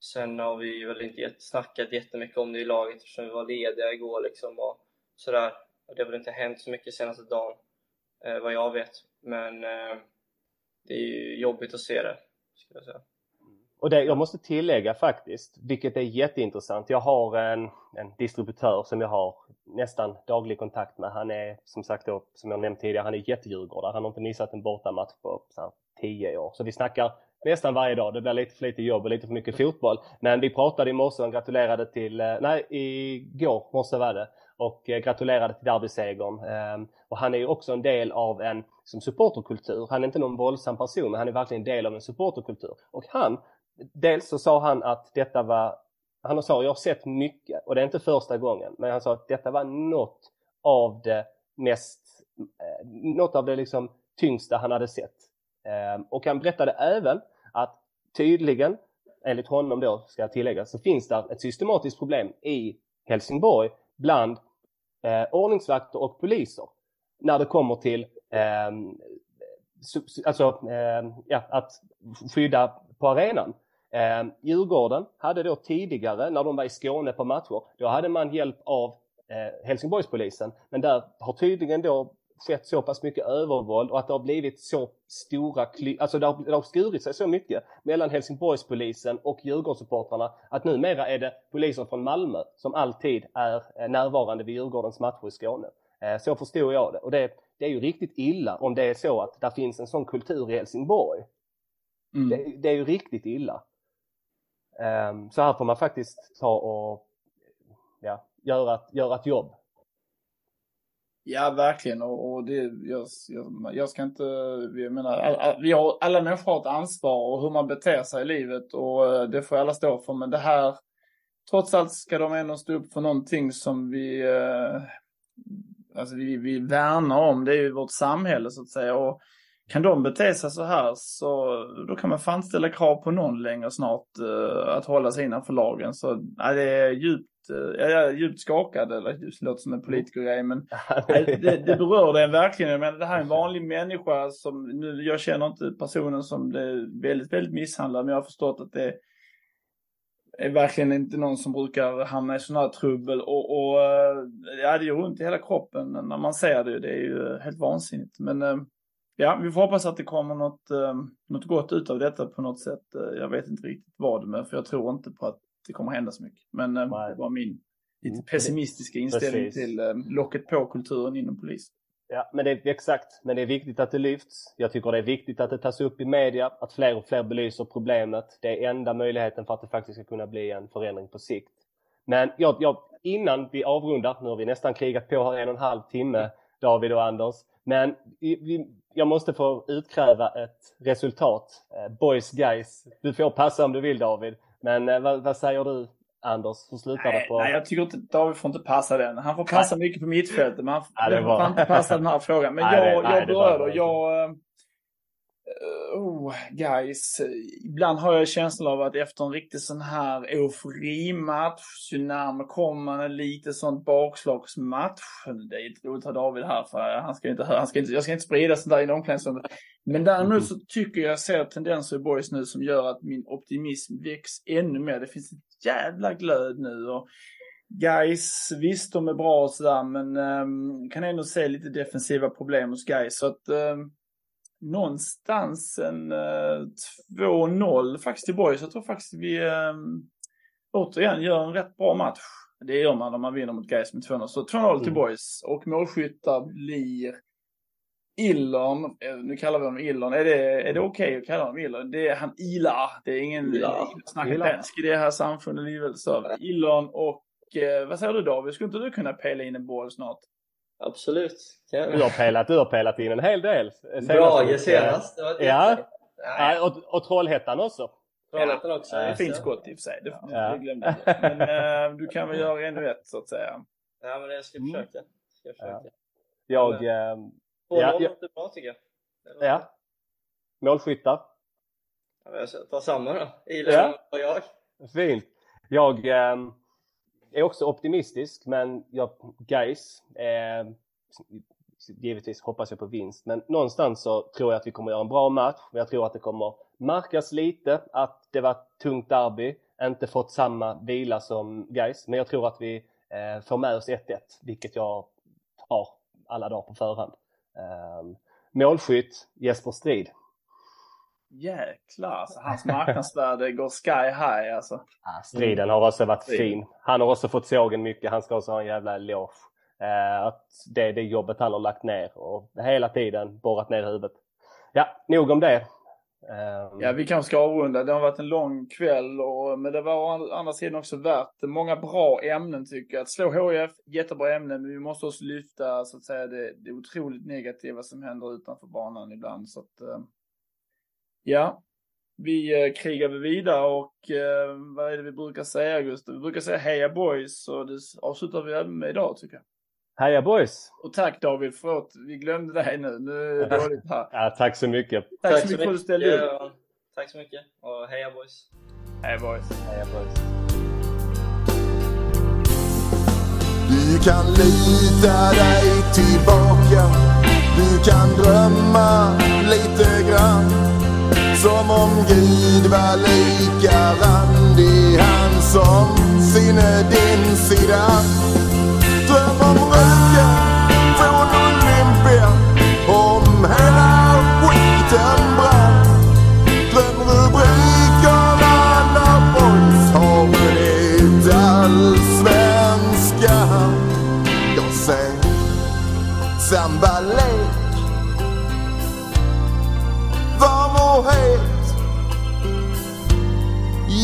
sen har vi väl inte snackat jättemycket om det i laget eftersom vi var lediga igår liksom och sådär. Det har väl inte hänt så mycket senaste dagen eh, vad jag vet men eh, det är ju jobbigt att se det skulle jag säga. Och det, jag måste tillägga faktiskt, vilket är jätteintressant. Jag har en, en distributör som jag har nästan daglig kontakt med. Han är som sagt då, som jag nämnt tidigare, han är jättedjurgårdare. Han har inte missat en bortamatch på så här, 10 år. Så vi snackar nästan varje dag. Det blir lite för lite jobb och lite för mycket fotboll. Men vi pratade i morse och gratulerade till, eh, nej igår morse var det. Och eh, gratulerade till derbysegern. Ehm, och han är ju också en del av en som supporterkultur. Han är inte någon våldsam person men han är verkligen en del av en supporterkultur. Och han, dels så sa han att detta var, han sa jag har sett mycket och det är inte första gången. Men han sa att detta var något av det mest, eh, något av det liksom tyngsta han hade sett. Ehm, och han berättade även att tydligen, enligt honom då ska jag tillägga, så finns det ett systematiskt problem i Helsingborg bland eh, ordningsvakter och poliser när det kommer till eh, alltså, eh, ja, att skydda på arenan. Eh, Djurgården hade då tidigare, när de var i Skåne på matcher, då hade man hjälp av eh, Helsingborgspolisen. Men där har tydligen då skett så pass mycket övervåld och att det har blivit så stora kly- alltså det har, det har skurit sig så mycket mellan Helsingborgspolisen och Djurgårdssupportrarna att numera är det polisen från Malmö som alltid är eh, närvarande vid Djurgårdens matcher i Skåne. Eh, Så förstod jag det och det, det är ju riktigt illa om det är så att det finns en sån kultur i Helsingborg. Mm. Det, det är ju riktigt illa. Ehm, så här får man faktiskt ta och ja, göra, ett- göra ett jobb. Ja, verkligen. Och, och det, jag, jag, jag ska inte, jag menar, alla, vi har, alla människor har ett ansvar och hur man beter sig i livet och eh, det får alla stå för. Men det här, trots allt ska de ändå stå upp för någonting som vi, eh, alltså vi, vi värnar om. Det är ju vårt samhälle så att säga. Och kan de bete sig så här så då kan man fan ställa krav på någon längre snart eh, att hålla sig innanför lagen. Så ja, det är djupt, eh, jag är djupt skakad, eller det låter som en politikergrej men *laughs* Nej, det, det berör det verkligen. Men det här är en vanlig människa som, nu, jag känner inte personen som är väldigt, väldigt misshandlad, men jag har förstått att det är verkligen inte någon som brukar hamna i sån här trubbel och, och eh, ja, det gör ont i hela kroppen när man ser det. Det är ju helt vansinnigt. Men eh, ja, vi får hoppas att det kommer något, eh, något gott ut av detta på något sätt. Eh, Jag vet inte riktigt vad med, för jag tror inte på att det kommer hända så mycket. Men eh, det var min lite pessimistiska inställning Precis. till eh, locket på-kulturen inom polisen. Ja, men det är exakt. Men det är viktigt att det lyfts. Jag tycker det är viktigt att det tas upp i media, att fler och fler belyser problemet. Det är enda möjligheten för att det faktiskt ska kunna bli en förändring på sikt. Men jag, jag, innan vi avrundar, nu har vi nästan krigat på här en och en halv timme, David och Anders. Men jag måste få utkräva ett resultat. Eh, boys, guys. Du får passa om du vill David. Men eh, vad, vad säger du Anders? Hur slutar det Nej, på? nej, jag tycker inte David får inte passa den. Han får passa mycket på mittfältet, men han Ja, det det får inte passa den här frågan. Men Nej, det- jag, nej, jag det var- berörd och jag... oh, guys. Ibland har jag känslan av att efter en riktig sån här euforimatch, ju närmare kommer en lite sån bakslagsmatch. Det är inte roligt att ha David här för han ska inte, han ska inte, jag ska inte sprida sånt där i omklädningsrummet. Men däremot så tycker jag ser tendenser i boys nu som gör att min optimism väcks ännu mer. Det finns ett jävla glöd nu och Guys, visst de är bra och sådär men um, kan ändå se lite defensiva problem hos guys så att um, någonstans en eh, 2-0 faktiskt till Boys. Jag tror faktiskt vi um, återigen gör en rätt bra match. Det gör man om man vinner mot Gais med 2-0. Så 2-0 mm. till Boys och målskyttar blir Illon, eh, nu kallar vi honom Illon, är det, är det okej okay att kalla honom Illon? Det är han Ila, det är ingen Ila. snacket dansk i det här samfundet. Illon och eh, vad säger du David, skulle inte du kunna pela in en boll snart? Absolut. Du har pelat, du har pelat in en hel del. Brage senast. ja. ja. Och, och Trollhättan också. Trollhättan ja. också. Ja, fint skott i och för sig. Det, ja. det glömde jag. Men äh, du kan väl göra ännu ett så att säga. Ja, men jag ska mm. försöka. Ska jag försöka. Jag... Äh, ja, ja. låter bra tycker jag. Ja. Målskyttar? Ja, jag tar samma då. Ilan ja. och jag. Fint. Jag... Ähm, är också optimistisk, men jag, guys, eh, givetvis hoppas jag på vinst, men någonstans så tror jag att vi kommer göra en bra match. Jag tror att det kommer märkas lite att det var ett tungt derby, inte fått samma vila som guys, men jag tror att vi eh, får med oss 1-1, vilket jag har alla dagar på förhand. Eh, målskytt Jesper Strid Jäklar, alltså, hans *laughs* marknadsvärde går sky high alltså. Ja, striden har också varit fin. Han har också fått sågen mycket. Han ska också ha en jävla eloge. Eh, att det är det jobbet han har lagt ner och hela tiden borrat ner huvudet. Ja, nog om det. Um... Ja, vi kanske ska avrunda. Det har varit en lång kväll, och, men det var å andra sidan också värt många bra ämnen tycker jag. Att slå HIF, jättebra ämnen, men vi måste också lyfta så att säga det, det otroligt negativa som händer utanför banan ibland. Så att, uh... Ja, vi eh, krigar vi vidare och eh, vad är det vi brukar säga Gustav? Vi brukar säga heja boys och det avslutar vi även med idag tycker jag. Heja boys! Och tack David, förlåt vi glömde dig nu. Nu är det dåligt här. *laughs* ja, tack så mycket. Tack, tack så mycket för att du ställde upp. Tack så mycket och heja boys! Heja boys! Heja boys! Du kan lita dig tillbaka Du kan drömma lite grann som om Gud var lika randig. Han som sinne din sida. Dröm om röken från Olympia. Om hela skiten brann. Dröm rubrikerna när boys har vunnit allsvenskan Jag säger, samba.